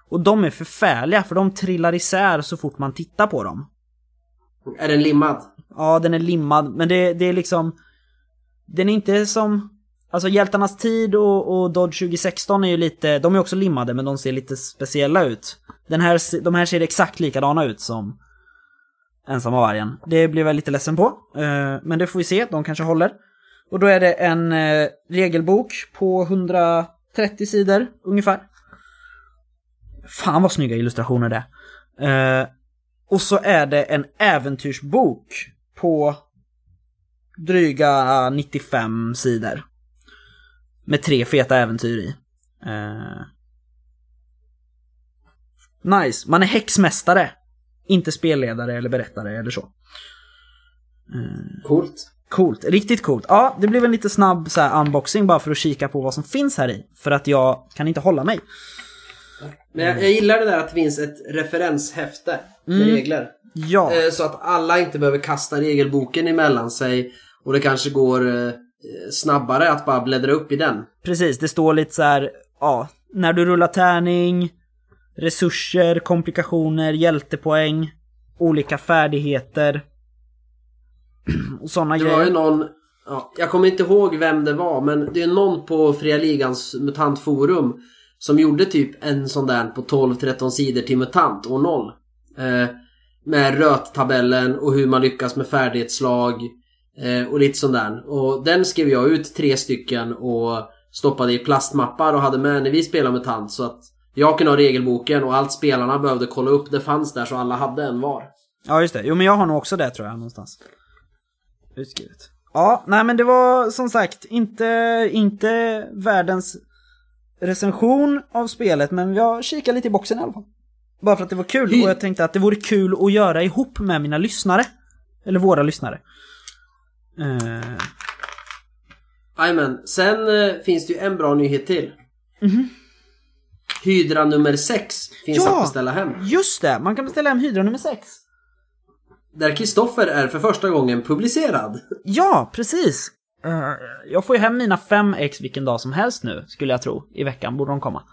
Och de är förfärliga för de trillar isär så fort man tittar på dem. Är den limmad? Ja, den är limmad, men det, det är liksom... Den är inte som... Alltså Hjältarnas tid och, och Dodge 2016 är ju lite... De är också limmade, men de ser lite speciella ut. Den här, de här ser exakt likadana ut som Ensamma vargen. Det blir jag lite ledsen på. eh, men det får vi se, de kanske håller. Och då är det en eh, regelbok på 130 sidor ungefär. Fan vad snygga illustrationer det är. Eh, och så är det en äventyrsbok på dryga 95 sidor. Med tre feta äventyr i. Eh, nice. Man är häxmästare. Inte spelledare eller berättare eller så. Coolt. Coolt, riktigt coolt. Ja, det blev en lite snabb så här, unboxing bara för att kika på vad som finns här i. För att jag kan inte hålla mig. Men jag, jag gillar det där att det finns ett referenshäfte med Mm. regler. Ja, Eh, Så att alla inte behöver kasta regelboken emellan sig och det kanske går eh, snabbare att bara bläddra upp i den. precis. Det står lite så här, ja, när du rullar tärning, resurser, komplikationer, hjältepoäng, olika färdigheter. Och sådana Det var ju grejer. någon, ja, jag kommer inte ihåg vem det var men det är någon på Fria Ligans mutantforum som gjorde typ en sån där på 12-13 sidor till MUTANT år 0. Eh, med röttabellen och hur man lyckas med färdighetslag eh, och lite sån där. Och den skrev jag ut tre stycken och stoppade i plastmappar och hade med när vi spelade MUTANT så att jag kunde ha regelboken och allt spelarna behövde kolla upp det fanns där så alla hade en var. Ja, just det. Jo, men jag har nog också det tror jag någonstans. Utskrivet. Ja, nej men det var som sagt inte, inte världens recension av spelet, men jag kikade lite i boxen i alla fall. Bara för att det var kul och jag tänkte att det vore kul att göra ihop med mina lyssnare. Eller våra lyssnare. Eh, Jajamän. Sen eh, finns det ju en bra nyhet till. Mhm. Hydra nummer 6 finns Ja! att beställa hem. just det, man kan beställa hem Hydra nummer 6. Där Kristoffer är för första gången publicerad. Ja, precis! Eh, jag får ju hem mina 5x vilken dag som helst nu, skulle jag tro. I veckan borde de komma.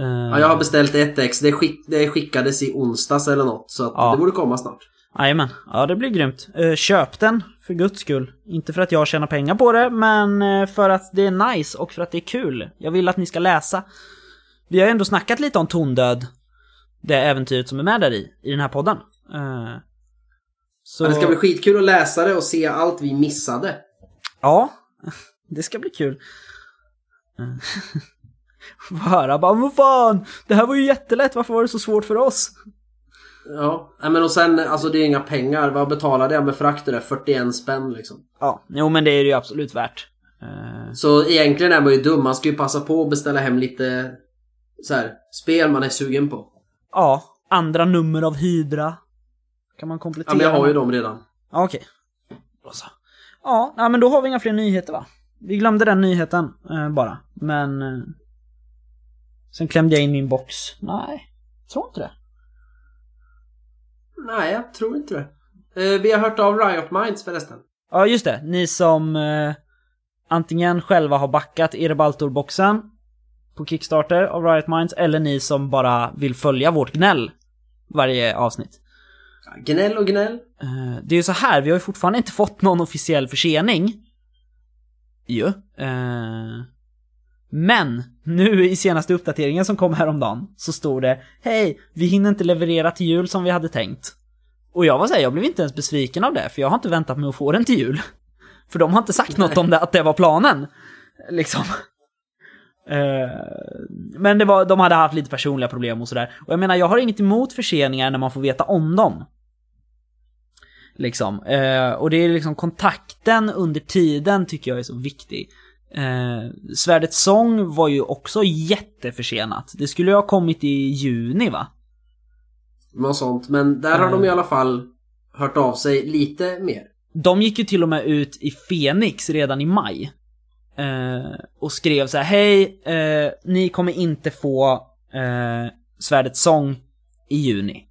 Eh, Ja, jag har beställt ett ex. Det, skick, det skickades i onsdags eller något. Så att Ja. det borde komma snart. Jajamän, ja det blir grymt. Eh, köp den, för guds skull. Inte för att jag tjänar pengar på det, men eh, för att det är nice och för att det är kul. Jag vill att ni ska läsa. Vi har ju ändå snackat lite om Tondöd, det äventyret som är med där i, i den här podden. Eh, så... Det ska bli skitkul att läsa det och se allt vi missade. Ja, det ska bli kul. Få höra bara, vad fan, det här var ju jättelätt, varför var det så svårt för oss? Ja, men och sen alltså det är inga pengar. Vad betalade jag med frakt det? 41 spänn liksom. Ja, jo men det är det ju absolut värt. Eh, Så egentligen är man ju dum. Man ska ju passa på att beställa hem lite så här, spel man är sugen på. Ja, andra nummer av Hydra. Kan man komplettera Ja, men jag har ju dem redan. Ja, okej. Så. Ja, nej, men då har vi inga fler nyheter va? Vi glömde den nyheten eh, bara. Men... Eh, sen klämde jag in min box. Nej, tror inte det. Nej, jag tror inte det. Eh, vi har hört av Riot Minds förresten. Ja, just det. Ni som eh, antingen själva har backat Erebaltor-boxen på Kickstarter av Riot Minds, eller ni som bara vill följa vårt gnäll varje avsnitt. Ja, Gnäll och gnäll. Eh, det är ju så här, vi har ju fortfarande inte fått någon officiell försening. Ju. Eh, men nu i senaste uppdateringen som kom häromdagen så stod det Hej, vi hinner inte leverera till jul som vi hade tänkt. Och jag var såhär, jag blev inte ens besviken av det, för jag har inte väntat med att få den till jul. För de har inte sagt något om det, att det var planen. Liksom. Eh, men det var, de hade haft lite personliga problem och sådär. Och jag menar, jag har inget emot förseningar när man får veta om dem. Liksom. Eh, och det är liksom kontakten under tiden tycker jag är så viktig. Eh, Svärdets sång var ju också jätteförsenat. Det skulle ju ha kommit i juni va? Något sånt. Men där har de i alla fall hört av sig lite mer. De gick ju till och med ut i Phoenix redan i maj. Eh, och skrev så här: hej, eh, ni kommer inte få eh, Svärdets sång i juni.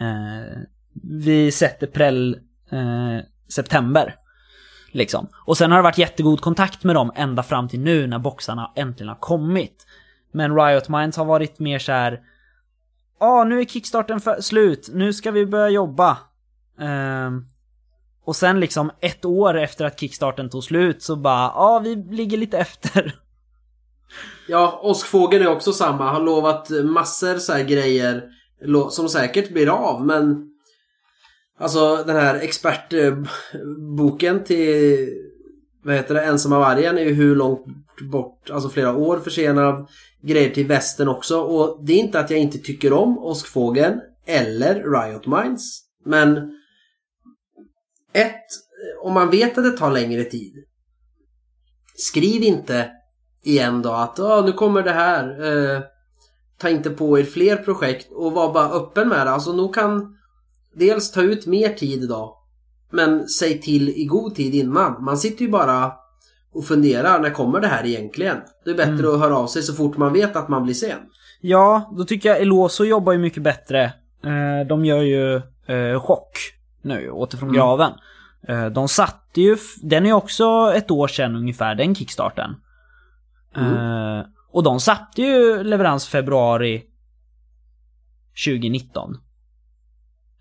Eh, vi sätter präll eh, september. Liksom. Och sen har det varit jättegod kontakt med dem ända fram till nu när boxarna äntligen har kommit. Men Riot Minds har varit mer så här. Ja, nu är kickstarten för slut. Nu ska vi börja jobba. Um, och sen liksom ett år efter att kickstarten tog slut så bara, ja vi ligger lite efter. Ja, Åskfågeln är också samma. Har lovat massor så här grejer som säkert blir av, men Alltså den här expertboken till vad heter det, Ensamma vargen är ju hur långt bort, alltså flera år försenad. Grejer till västern också och det är inte att jag inte tycker om Åskfågeln eller Riot Minds. Men ett, om man vet att det tar längre tid. Skriv inte igen då att "Ja, nu kommer det här. Eh, ta inte på er fler projekt och var bara öppen med det. Alltså nog kan dels ta ut mer tid idag Men säg till i god tid innan. Man sitter ju bara och funderar, när kommer det här egentligen? Det är bättre Mm. att höra av sig så fort man vet att man blir sen. Ja, då tycker jag Eloso jobbar ju mycket bättre. Eh, de gör ju eh, chock nu, åter från Mm. graven. Eh, de satte ju, den är ju också ett år sedan ungefär, den kickstarten. Mm. Och de satte ju leverans februari 2019.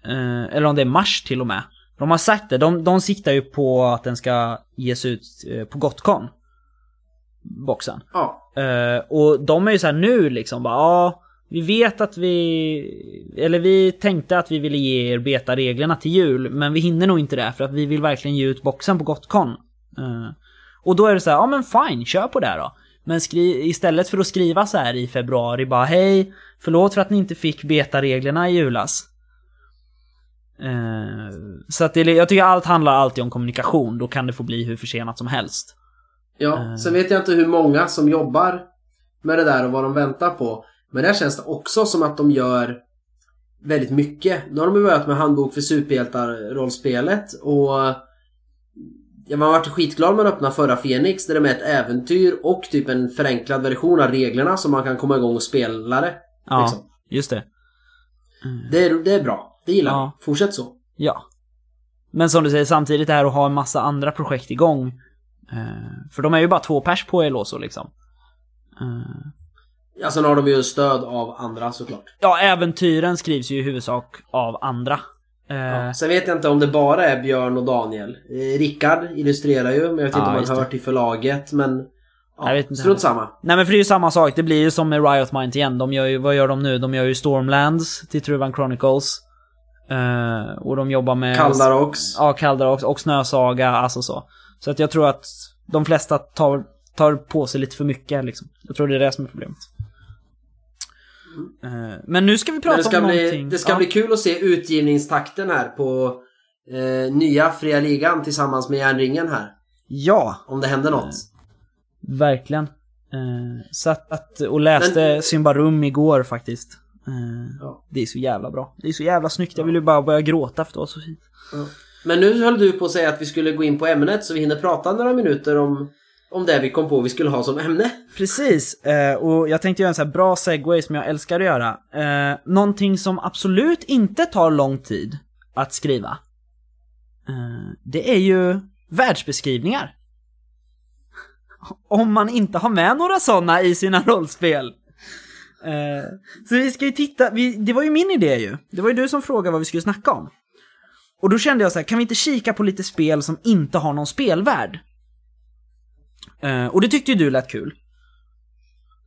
Eh, eller om det är mars till och med. De har sagt det, de, de siktar ju på att den ska ges ut eh, på Gotcon. Boxen. Ja. Eh, och de är ju så här nu liksom bara, ja, vi vet att vi, eller vi tänkte att vi ville ge er beta-reglerna till jul, men vi hinner nog inte det för att vi vill verkligen ge ut boxen på Gotcon. Och då är det så här, ja men fine, kör på det då. Men skri- istället för att skriva så här i februari bara, hej, förlåt för att ni inte fick beta-reglerna i julas. Eh, så att det, jag tycker allt handlar alltid om kommunikation, då kan det få bli hur försenat som helst. Ja, Eh. sen vet jag inte hur många som jobbar med det där och vad de väntar på. Men där känns det också som att de gör väldigt mycket. Nu har de börjat med handbok för superhjältar-rollspelet och ja, man varit skitglad när man öppnade förra Fenix där det är med ett äventyr och typ en förenklad version av reglerna så man kan komma igång och spela det. Ja, Liksom. just det. Det, är, det är bra. Det gillar Ja. vi. Fortsätt så. Ja. Men som du säger, samtidigt det här att ha en massa andra projekt igång. Eh, för de är ju bara två pers på Eloso liksom. Eh, Ja, sen har de ju stöd av andra såklart. ja, äventyren skrivs ju i huvudsak av andra. Eh, Ja. Sen vet jag inte om det bara är Björn och Daniel. Eh, Rickard illustrerar ju, men jag vet Ja, inte om han just det. hört i förlaget. Men ja, Jag vet inte strunt samma. Nej men för det är ju samma sak, det blir ju som med Riot Minds igen. De gör ju, vad gör de nu? De gör ju Stormlands till Truvan Chronicles. Eh, och de jobbar med... Kaldarox. Ja, Kaldarox och Snösaga, alltså så. Så att jag tror att de flesta tar, tar på sig lite för mycket liksom. Jag tror det är det som är problemet. Eh, Men nu ska vi prata ska, om bli, någonting. det ska ja. bli kul att se utgivningstakten här på eh, nya Fria Ligan tillsammans med Järnringen här. Ja, Om det händer något. verkligen. Eh, så att, att, och läste Men- Symbarum igår faktiskt. Eh, Ja. Det är så jävla bra. Det är så jävla snyggt. Jag vill ju bara börja gråta för det var så fint. Men nu höll du på att säga att vi skulle gå in på ämnet så vi hinner prata några minuter om, om det vi kom på vi skulle ha som ämne. Precis, eh, och jag tänkte göra en sån här bra segway som jag älskar att göra. Eh, någonting som absolut inte tar lång tid att skriva. Det är ju världsbeskrivningar. Om man inte har med några sådana i sina rollspel. Eh, så vi ska ju titta, vi, det var ju min idé ju. Det var ju du som frågade vad vi skulle snacka om. Och då kände jag så här, kan vi inte kika på lite spel som inte har någon spelvärld? Eh, och det tyckte ju du lät kul.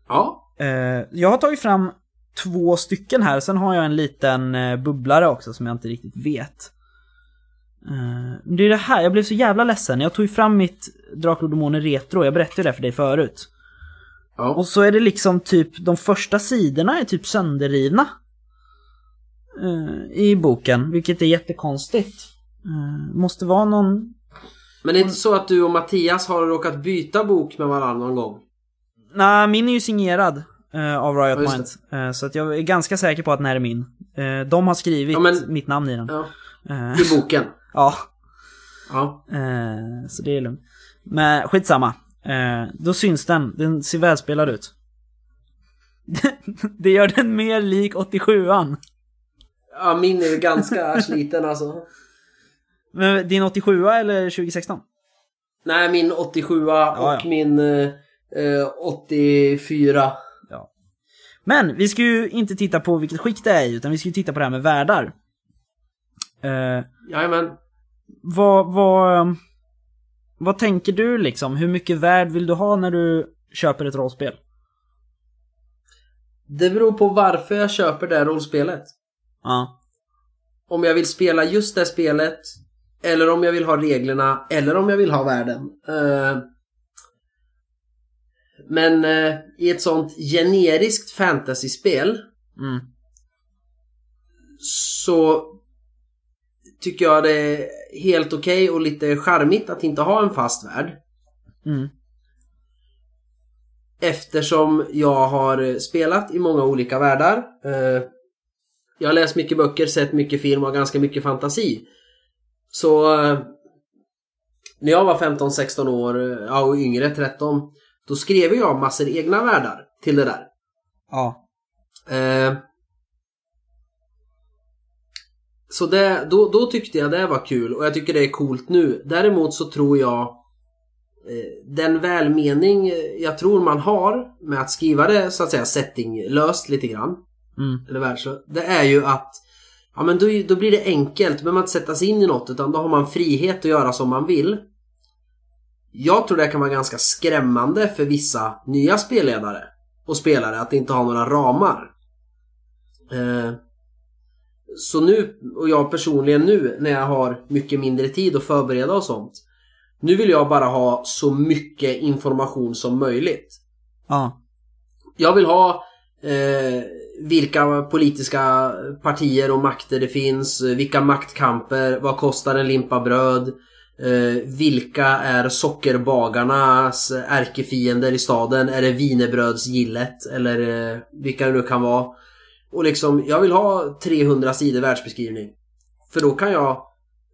Ja. Eh, jag har tagit fram två stycken här, sen har jag en liten eh, bubblare också som jag inte riktigt vet. Eh, det är det här, jag blev så jävla ledsen. Jag tog ju fram mitt Drakar och Demoner Retro, jag berättade det för dig förut. Ja. Och så är det liksom typ, de första sidorna är typ sönderrivna. eh, I boken, vilket är jättekonstigt. Eh, måste vara någon... Men det är inte så att du och Mattias har råkat byta bok med varandra någon gång? Nej, min är ju signerad eh, av Riot Ja, Minds. Eh, så att jag är ganska säker på att den här är min. Eh, de har skrivit Ja, men- mitt namn i den. Ja. I boken? ja, Ja. så det är lugnt. Men skitsamma. Eh, då syns den. Den ser välspelad ut. det gör den mer lik 87an. Ja, min är ju ganska sliten alltså. Men din 87 eller 2016? Nej, min 87 och ja. min eh, eh, 84. Men vi ska ju inte titta på vilket skick det är i, utan vi ska ju titta på det här med världar. Eh, Jajamän. vad, vad, vad tänker du liksom? Hur mycket värld vill du ha när du köper ett rollspel? Det beror på varför jag köper det rollspelet. Ja. Om jag vill spela just det spelet eller om jag vill ha reglerna eller om jag vill ha världen. Eh, men eh, i ett sånt generiskt fantasyspel Mm. så tycker jag det är helt okej och lite charmigt att inte ha en fast värld. Mm. Eftersom jag har spelat i många olika världar. Eh, Jag har läst mycket böcker, sett mycket film och har ganska mycket fantasi. Så eh, när jag var 15-16 år, eh, ja och yngre 13, då skrev jag massor egna världar till det där. Ja. Så det, då, då tyckte jag det var kul och jag tycker det är coolt nu. Däremot så tror jag eh, den välmening jag tror man har med att skriva det så att säga settinglöst lite grann. Mm. Eller världsö, det är ju att ja, men då, då blir det enkelt. Då behöver man inte sätta sig in i något utan då har man frihet att göra som man vill. Jag tror det kan vara ganska skrämmande för vissa nya spelledare och spelare att inte ha några ramar. Eh, så nu, och jag personligen nu när jag har mycket mindre tid att förbereda och sånt. Nu vill jag bara ha så mycket information som möjligt. Ja. Jag vill ha eh, vilka politiska partier och makter det finns, vilka maktkamper, vad kostar en limpa bröd, eh, vilka är sockerbagarnas ärkefiender i staden, är det vinerbrödsgillet eller eh, vilka det nu kan vara. Och liksom, jag vill ha 300 sidor världsbeskrivning. För då kan jag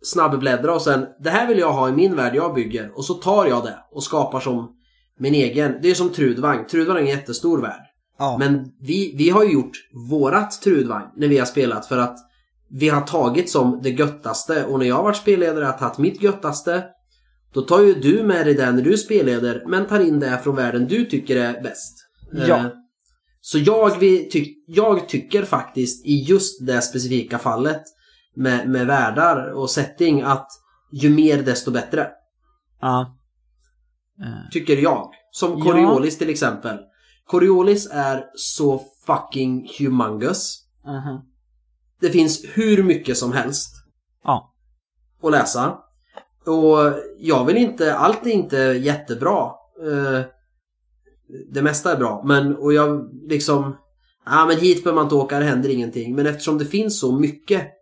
snabbbläddra och sen, det här vill jag ha i min värld jag bygger. Och så tar jag det och skapar som min egen. Det är som Trudvang. Trudvang är en jättestor värld. Ja. Men vi, vi har ju gjort vårat Trudvang när vi har spelat för att vi har tagit som det göttaste och när jag har varit spelledare har jag tagit mitt göttaste. Då tar ju du med dig det när du spelleder men tar in det från världen du tycker är bäst. Ja. Eh, Så jag, vi ty, jag tycker faktiskt i just det specifika fallet med, med världar och setting att ju mer desto bättre. Ja. Eh, Tycker jag. Som Ja. Coriolis till exempel. Coriolis är så fucking humongous. mhm. Det finns hur mycket som helst Ja. att läsa. Och jag vill inte, allt är inte jättebra. Det mesta är bra. Men, och jag liksom, ja men hit behöver man inte åka, det händer ingenting. Men eftersom det finns så mycket.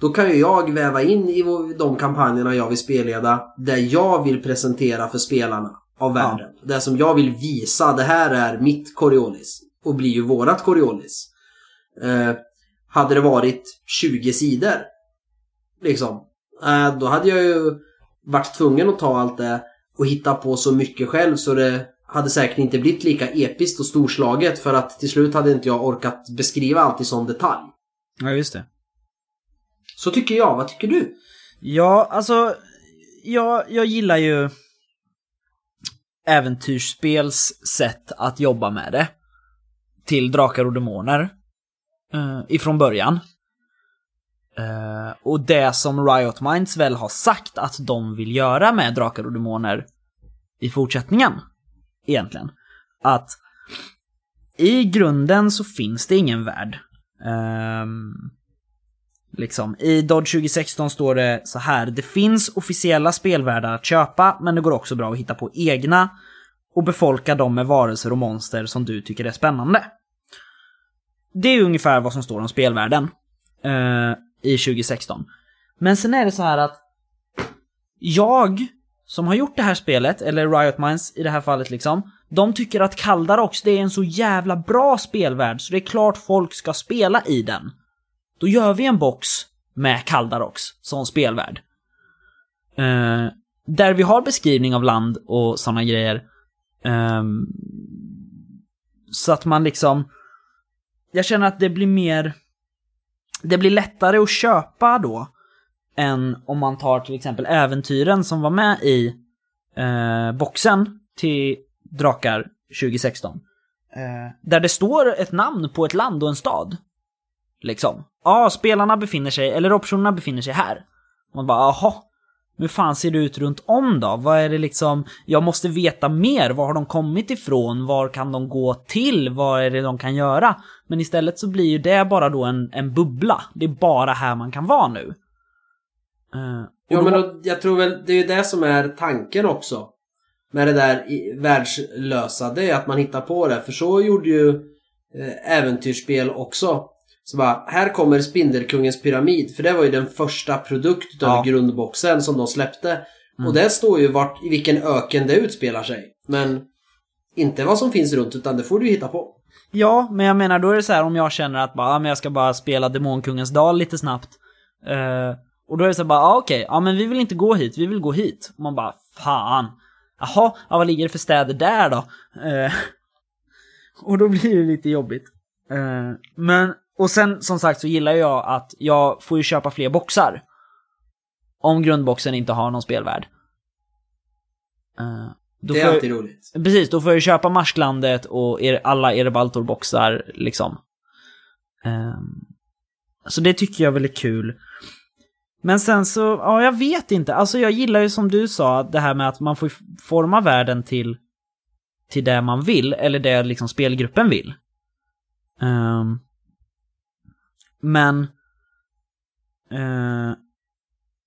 Då kan ju jag väva in i de kampanjerna jag vill spelleda. Där jag vill presentera för spelarna av världen. Det som jag vill visa, det här är mitt Coriolis. Och blir ju vårat Coriolis. Eh, hade det varit 20 sidor. Liksom. Eh, då hade jag ju varit tvungen att ta allt det och hitta på så mycket själv så det hade säkert inte blivit lika episkt och storslaget för att till slut hade inte jag orkat beskriva allt i sån detalj. Ja, just det. Så tycker jag. Vad tycker du? Ja, alltså, jag, jag gillar ju äventyrsspels sätt att jobba med det. Till Drakar och Demoner. Uh, ifrån början. Eh, och det som Riot Minds väl har sagt att de vill göra med Drakar och Demoner i fortsättningen. Egentligen. Att i grunden så finns det ingen värld. Um, Liksom, i Dodge 2016 står det så här. Det finns officiella spelvärldar att köpa, men det går också bra att hitta på egna och befolka dem med varelser och monster som du tycker är spännande. Det är ungefär vad som står om spelvärlden uh, i 2016. Men sen är det så här att jag, som har gjort det här spelet, eller Riot Minds i det här fallet liksom, de tycker att Kaldarox det är en så jävla bra spelvärld så det är klart folk ska spela i den. Då gör vi en box med Kaldarox som spelvärld. Eh, där vi har beskrivning av land och sådana grejer. Ehm, så att man liksom... Jag känner att det blir mer... Det blir lättare att köpa då än om man tar till exempel äventyren som var med i eh, boxen till Drakar 2016. Eh, där det står ett namn på ett land och en stad. Liksom. Ja, spelarna befinner sig, eller optionerna befinner sig här. Man bara, aha. Hur fan ser det ut runt om då? Vad är det liksom, jag måste veta mer. Var har de kommit ifrån? Var kan de gå till? Vad är det de kan göra? Men istället så blir ju det bara då en, en bubbla. Det är bara här man kan vara nu. Och Ja då- men då, jag tror väl det är ju det som är tanken också. Med det där världslösa. Det är att man hittar på det. För så gjorde ju eh, äventyrsspel också. Så bara, här kommer Spindelkungens pyramid. För det var ju den första produkt utav Ja. grundboxen som de släppte. Och det står ju vart, i vilken öken det utspelar sig. Men inte vad som finns runt utan det får du ju hitta på. Ja, men jag menar då är det så här om jag känner att bara, ja, men jag ska bara spela Demonkungens dal lite snabbt. Eh, Och då är det så bara, ah, okej, okay, ja men vi vill inte gå hit, vi vill gå hit. Och man bara, fan. Jaha, ja, vad ligger det för städer där då? Eh, och då blir det lite jobbigt. Eh, men, och sen som sagt så gillar jag att jag får ju köpa fler boxar. Om grundboxen inte har någon spelvärld. Eh, det är alltid jag, roligt. Precis, då får jag köpa Marsklandet och er, alla Erebaltor-boxar liksom. Um, så det tycker jag väl är kul. Men sen så, ja jag vet inte. Alltså jag gillar ju som du sa, det här med att man får forma världen till, till det man vill, eller det liksom spelgruppen vill. Um, men uh,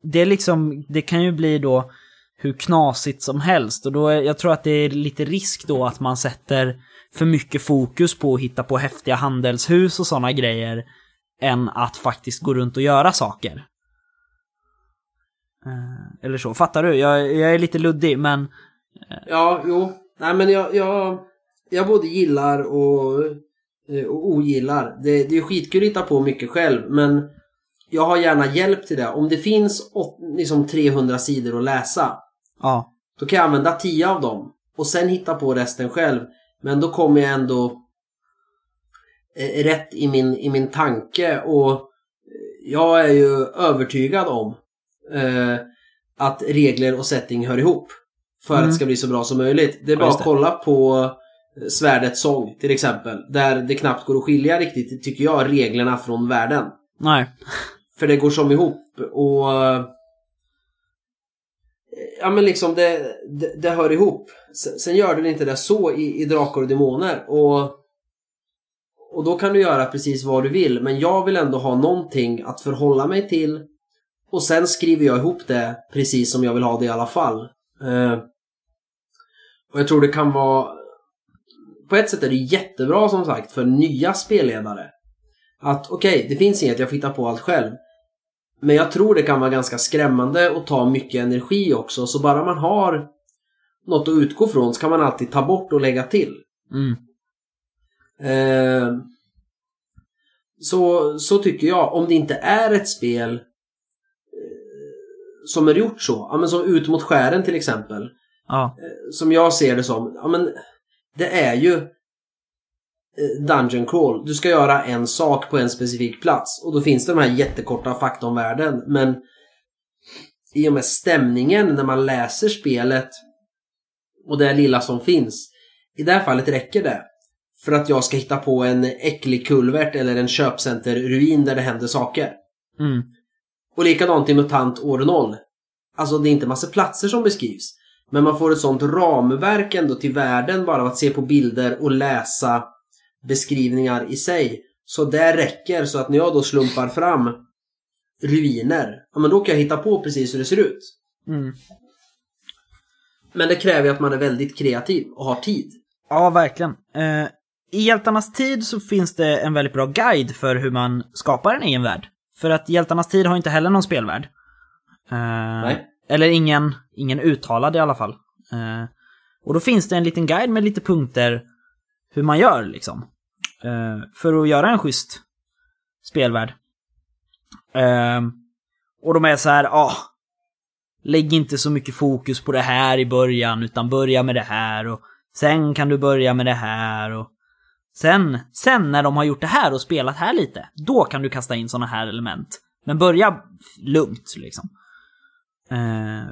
det är liksom, det kan ju bli då hur knasigt som helst och då är, jag tror att det är lite risk då att man sätter för mycket fokus på att hitta på häftiga handelshus och sådana grejer än att faktiskt gå runt och göra saker. Eh, eller så, fattar du? Jag, jag är lite luddig men... Eh, ja, jo. Nej men jag, jag, jag både gillar och, eh, och ogillar. Det, det är skitkul att hitta på mycket själv men jag har gärna hjälp till det. Om det finns åt, liksom 300 sidor att läsa. Ja. Då kan jag använda 10 av dem. Och sen hitta på resten själv. Men då kommer jag ändå rätt i min, i min tanke och jag är ju övertygad om eh, att regler och setting hör ihop. För mm. att det ska bli så bra som möjligt. Det är bara att kolla på Svärdets sång till exempel. Där det knappt går att skilja riktigt, tycker jag, reglerna från världen. Nej. För det går som ihop och... Ja men liksom det, det, det hör ihop. Sen gör det inte det så i, i Drakar och Demoner. Och, och då kan du göra precis vad du vill. Men jag vill ändå ha någonting att förhålla mig till. Och sen skriver jag ihop det precis som jag vill ha det i alla fall. Eh, och jag tror det kan vara... På ett sätt är det jättebra som sagt för nya spelledare. Att okej, okay, det finns inget, jag får hitta på allt själv. Men jag tror det kan vara ganska skrämmande och ta mycket energi också. Så bara man har något att utgå från så kan man alltid ta bort och lägga till. Mm. Eh, så, så tycker jag. Om det inte är ett spel som är gjort så. Ja, men som Ut mot skären till exempel. Ja. Eh, som jag ser det som. Ja, men det är ju eh, Dungeon Crawl. Du ska göra en sak på en specifik plats. Och då finns det de här jättekorta fakta om världen. Men i och med stämningen när man läser spelet och det lilla som finns. I det här fallet räcker det. För att jag ska hitta på en äcklig kulvert eller en köpcenterruin där det händer saker. Mm. Och likadant i MUTANT år 0. Alltså det är inte massa platser som beskrivs. Men man får ett sånt ramverk ändå till världen bara av att se på bilder och läsa beskrivningar i sig. Så det räcker så att när jag då slumpar fram ruiner, ja men då kan jag hitta på precis hur det ser ut. Mm. Men det kräver ju att man är väldigt kreativ och har tid. Ja, verkligen. Eh, I Hjältarnas tid så finns det en väldigt bra guide för hur man skapar en egen värld. För att Hjältarnas tid har inte heller någon spelvärld. Eh. Eller ingen, ingen uttalad i alla fall. Eh, och då finns det en liten guide med lite punkter hur man gör liksom. Eh, för att göra en schysst spelvärld. Eh, och de är så här, ja, ah, lägg inte så mycket fokus på det här i början, utan börja med det här och sen kan du börja med det här och sen, sen när de har gjort det här och spelat här lite, då kan du kasta in såna här element. Men börja lugnt liksom. Eh,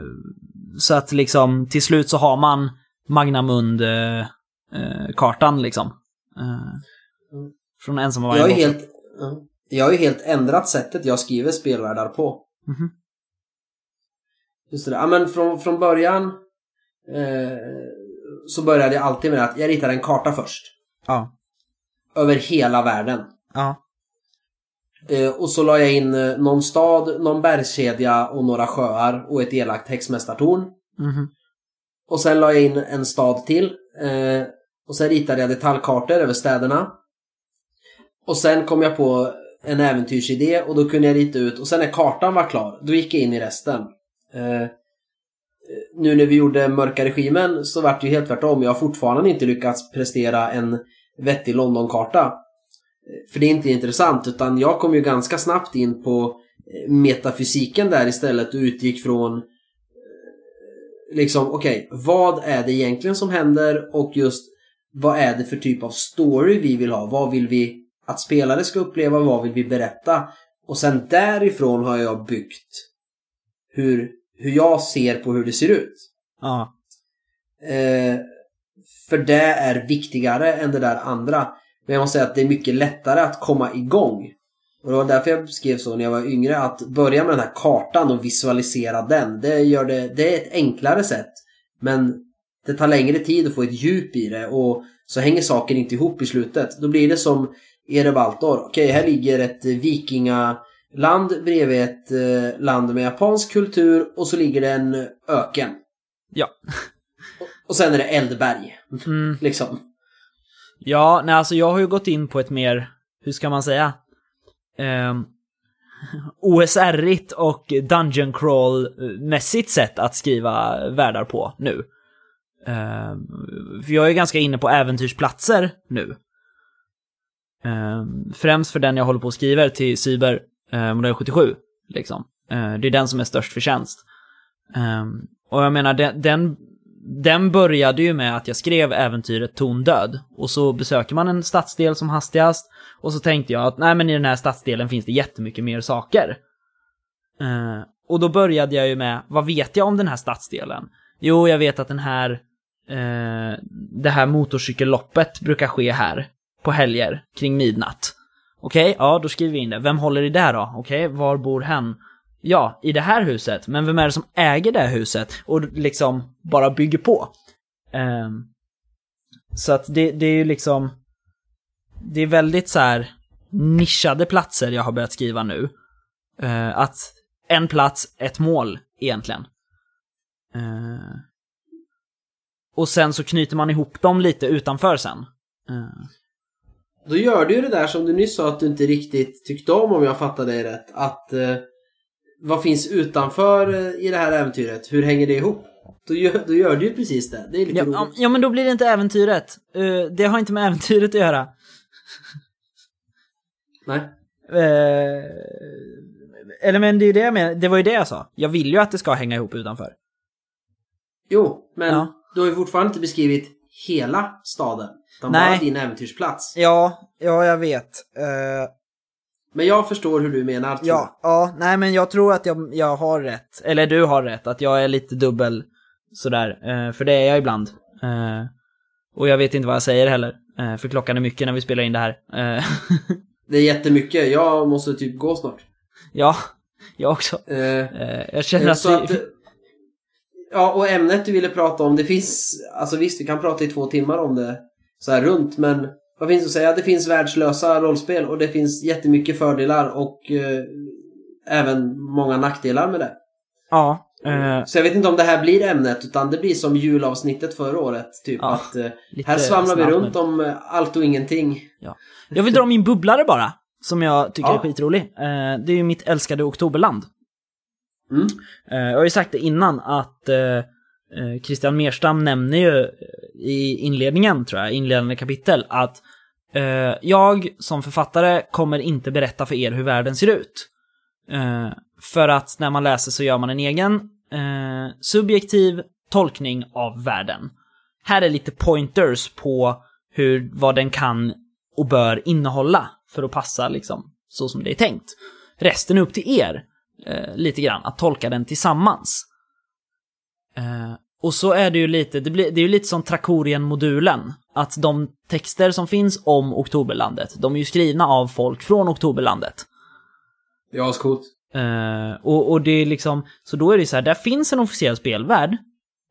så att liksom till slut så har man Magnamund-kartan eh, liksom. Eh, från ensamma jag, är helt, jag har ju helt ändrat sättet jag skriver spelvärldar på. Mm -hmm. Just det, ja men från, från början eh, så började jag alltid med att jag ritade en karta först. Ja. Över hela världen. Ja. Eh, och så la jag in eh, någon stad, någon bergskedja och några sjöar och ett elakt häxmästartorn. Mm Och sen la jag in en stad till. Eh, och sen ritade jag detaljkartor över städerna. Och sen kom jag på en äventyrsidé och då kunde jag rita ut och sen när kartan var klar, då gick jag in i resten. Nu när vi gjorde Mörka Regimen så vart det ju helt tvärtom. Jag har fortfarande inte lyckats prestera en vettig Londonkarta. För det är inte intressant utan jag kom ju ganska snabbt in på eh, metafysiken där istället och utgick från eh, liksom okej, okay, vad är det egentligen som händer och just vad är det för typ av story vi vill ha? Vad vill vi att spelare ska uppleva? Vad vill vi berätta? Och sen därifrån har jag byggt hur, hur jag ser på hur det ser ut. Ja. Eh, för det är viktigare än det där andra. Men jag måste säga att det är mycket lättare att komma igång. Och det var därför jag skrev så när jag var yngre. Att börja med den här kartan och visualisera den. Det, gör det, det är ett enklare sätt. Men det tar längre tid att få ett djup i det. Och så hänger saker inte ihop i slutet. Då blir det som Erebaltor. Okej, här ligger ett vikingaland bredvid ett eh, land med japansk kultur. Och så ligger det en öken. Ja. Och sen är det eldberg. Mm. liksom. Ja, nej alltså jag har ju gått in på ett mer, hur ska man säga? Eh, OSR-igt och Dungeon Crawl-mässigt sätt att skriva världar på nu. Eh, för jag är ganska inne på äventyrsplatser nu. Eh, främst för den jag håller på och skriver till Cyber eh, modell 77. Liksom. Eh, det är den som är störst förtjänst. Um, och jag menar, den, den, den började ju med att jag skrev äventyret Tondöd. Och så besöker man en stadsdel som hastigast. Och så tänkte jag att nej men i den här stadsdelen finns det jättemycket mer saker. Uh, och då började jag ju med, vad vet jag om den här stadsdelen? Jo, jag vet att den här, uh, det här motorcykelloppet brukar ske här. På helger, kring midnatt. Okej, okay, ja då skriver vi in det. Vem håller i det då? Okej, okay, var bor hen? Ja, i det här huset, men vem är det som äger det här huset? Och liksom bara bygger på. Um, så att det, det är ju liksom, det är väldigt så här nischade platser jag har börjat skriva nu. Uh, att en plats, ett mål egentligen. Uh, och sen så knyter man ihop dem lite utanför sen. Uh. Då gör du ju det där som du nyss sa att du inte riktigt tyckte om om jag fattade dig rätt. Att eh, vad finns utanför eh, i det här äventyret? Hur hänger det ihop? Då gör, då gör du ju precis det. Det är lite ja, roligt. Ja, men då blir det inte äventyret. Uh, det har inte med äventyret att göra. Nej. Uh, eller men det är ju det jag menar. Det var ju det jag sa. Jag vill ju att det ska hänga ihop utanför. Jo, men ja. du har ju fortfarande inte beskrivit hela staden. Utan Nej. bara din äventyrsplats. Ja, ja jag vet. Uh, men jag förstår hur du menar. Ja, ja, nej men jag tror att jag, jag har rätt. Eller du har rätt, att jag är lite dubbel sådär. Eh, för det är jag ibland. Eh, och jag vet inte vad jag säger heller. Eh, för klockan är mycket när vi spelar in det här. Eh, det är jättemycket. Jag måste typ gå snart. Ja, jag också. Eh, eh, jag känner att, vi... att... Ja, och ämnet du ville prata om, det finns... Alltså visst, vi kan prata i två timmar om det så här runt, men vad finns att säga? Det finns världslösa rollspel och det finns jättemycket fördelar och eh, även många nackdelar med det. Ja. Eh, så jag vet inte om det här blir ämnet utan det blir som julavsnittet förra året. Typ ja, att eh, här svamlar vi runt nu. om eh, allt och ingenting. Ja. Jag vill dra min bubblare bara. Som jag tycker ja. är skitrolig. Eh, det är ju mitt älskade Oktoberland. Mm. Eh, jag har ju sagt det innan att Eh, Christian Merstam nämner ju eh, i inledningen, tror jag, inledande kapitel, att eh, jag som författare kommer inte berätta för er hur världen ser ut. Eh, för att när man läser så gör man en egen eh, subjektiv tolkning av världen. Här är lite pointers på hur, vad den kan och bör innehålla för att passa liksom så som det är tänkt. Resten är upp till er, eh, lite grann, att tolka den tillsammans. Eh, och så är det ju lite, det, blir, det är ju lite som Trakorien-modulen. Att de texter som finns om Oktoberlandet, de är ju skrivna av folk från Oktoberlandet. Ja, coolt. Uh, och, och det är liksom, så då är det så här, där finns en officiell spelvärld.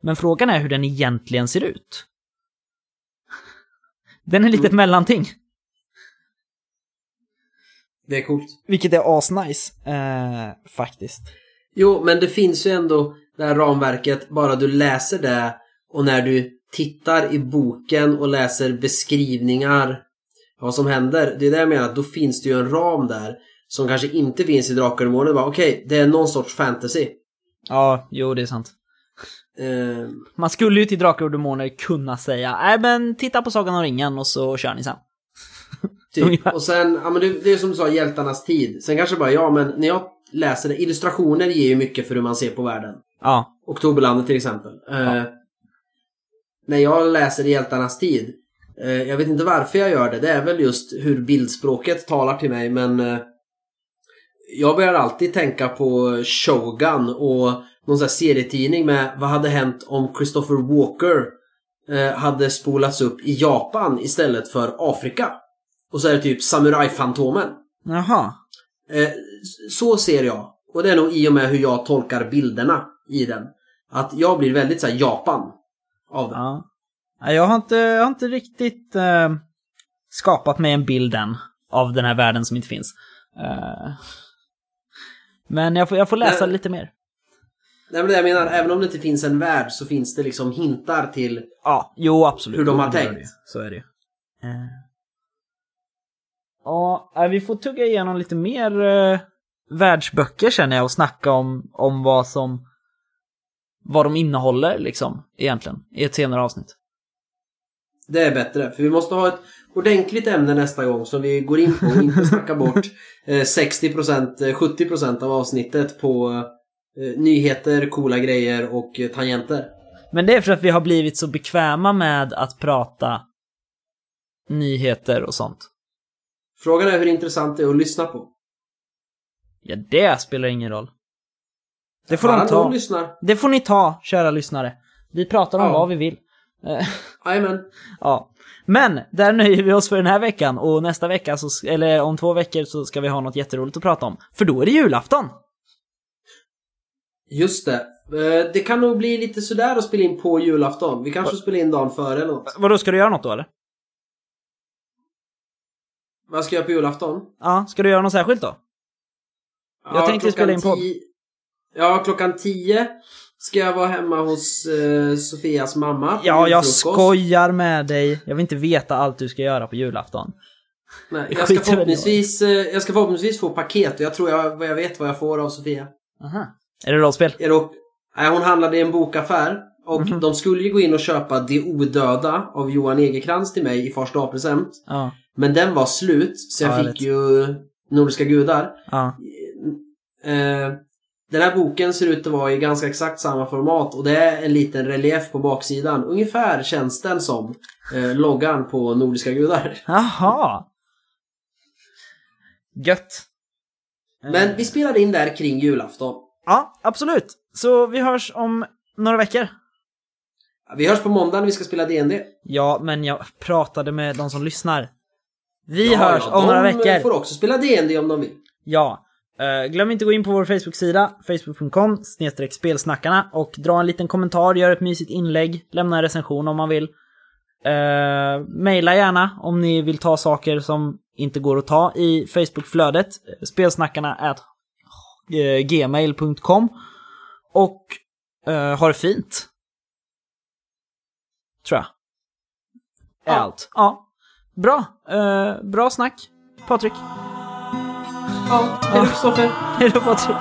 Men frågan är hur den egentligen ser ut. Den är lite mm. ett mellanting. Det är coolt. Vilket är asnice, uh, faktiskt. Jo, men det finns ju ändå det här ramverket, bara du läser det och när du tittar i boken och läser beskrivningar vad som händer. Det är det jag menar, då finns det ju en ram där som kanske inte finns i Drakar och Demoner. Okej, okay, det är någon sorts fantasy. Ja, jo det är sant. Uh, Man skulle ju till Drakar och Demoner kunna säga nej men titta på Sagan om ringen och så kör ni sen. typ. och sen, ja men det, det är som du sa, hjältarnas tid. Sen kanske bara, ja men när jag läser det. Illustrationer ger ju mycket för hur man ser på världen. Ja. Oktoberlandet till exempel. Eh, när jag läser Hjältarnas tid. Eh, jag vet inte varför jag gör det. Det är väl just hur bildspråket talar till mig. Men eh, jag börjar alltid tänka på Shogun och någon sån här serietidning med vad hade hänt om Christopher Walker eh, hade spolats upp i Japan istället för Afrika. Och så är det typ Samurajfantomen. Jaha. Eh, så ser jag. Och det är nog i och med hur jag tolkar bilderna i den. Att jag blir väldigt så här Japan av den. Ja. Jag har inte, jag har inte riktigt eh, skapat mig en bild än av den här världen som inte finns. Eh, men jag får, jag får läsa Nej. lite mer. Nej men jag menar, även om det inte finns en värld så finns det liksom hintar till Ja, jo absolut. Hur de har tänkt. Så är det ju. Eh. Ja, vi får tugga igenom lite mer eh, världsböcker känner jag och snacka om, om vad som vad de innehåller liksom egentligen i ett senare avsnitt. Det är bättre, för vi måste ha ett ordentligt ämne nästa gång som vi går in på och inte snacka bort eh, 60% eh, 70% av avsnittet på eh, nyheter, coola grejer och eh, tangenter. Men det är för att vi har blivit så bekväma med att prata nyheter och sånt. Frågan är hur intressant det är att lyssna på. Ja, det spelar ingen roll. Det får de ta. Det får ni ta, kära lyssnare. Vi pratar om Ja. vad vi vill. Eh, Jajamän. Ja. Men, där nöjer vi oss för den här veckan och nästa vecka, så, eller om två veckor, så ska vi ha något jätteroligt att prata om. För då är det julafton! Just det. Eh, Det kan nog bli lite sådär att spela in på julafton. Vi kanske spelar in dagen före eller något. Vadå, ska du göra något då eller? Vad ska jag göra på julafton? Ja, ska du göra något särskilt då? Jag tänkte spela in podd. tio- Ja, klockan 10 ska jag vara hemma hos eh, Sofias mamma. Ja, jag skojar med dig. Jag vill inte veta allt du ska göra på julafton. Nej, Det jag, ska förhoppningsvis, eh, jag ska förhoppningsvis få paket och jag tror jag, jag vet vad jag får av Sofia. Aha. Är det rollspel? Är det, nej, hon handlade i en bokaffär och Mhm. de skulle ju gå in och köpa De odöda av Johan Egerkrans till mig i fars present Ja. Men den var slut så jag Ja, fick ju Nordiska gudar. Ja. Eh, den här boken ser ut att vara i ganska exakt samma format och det är en liten relief på baksidan. Ungefär känns den som eh, loggan på Nordiska gudar. Jaha! Gött. Men vi spelade in där kring julafton. Ja, absolut. Så vi hörs om några veckor. Vi hörs på måndag när vi ska spela D&D. Ja, men jag pratade med de som lyssnar. Vi Ja, hörs ja, om några De veckor. får också spela D&D om de vill. Ja. Eh, glöm inte att gå in på vår Facebook-sida, facebook.com spelsnackarna och dra en liten kommentar, gör ett mysigt inlägg, lämna en recension om man vill. Uh, maila gärna om ni vill ta saker som inte går att ta i Facebook-flödet. Spelsnackarna at eh, gmail.com och uh, ha det fint. Tror jag. Är Ja. allt. Ja. Bra. Eh, bra snack, Patrik. Ja, hej då Kristoffer. Hej då Patrik.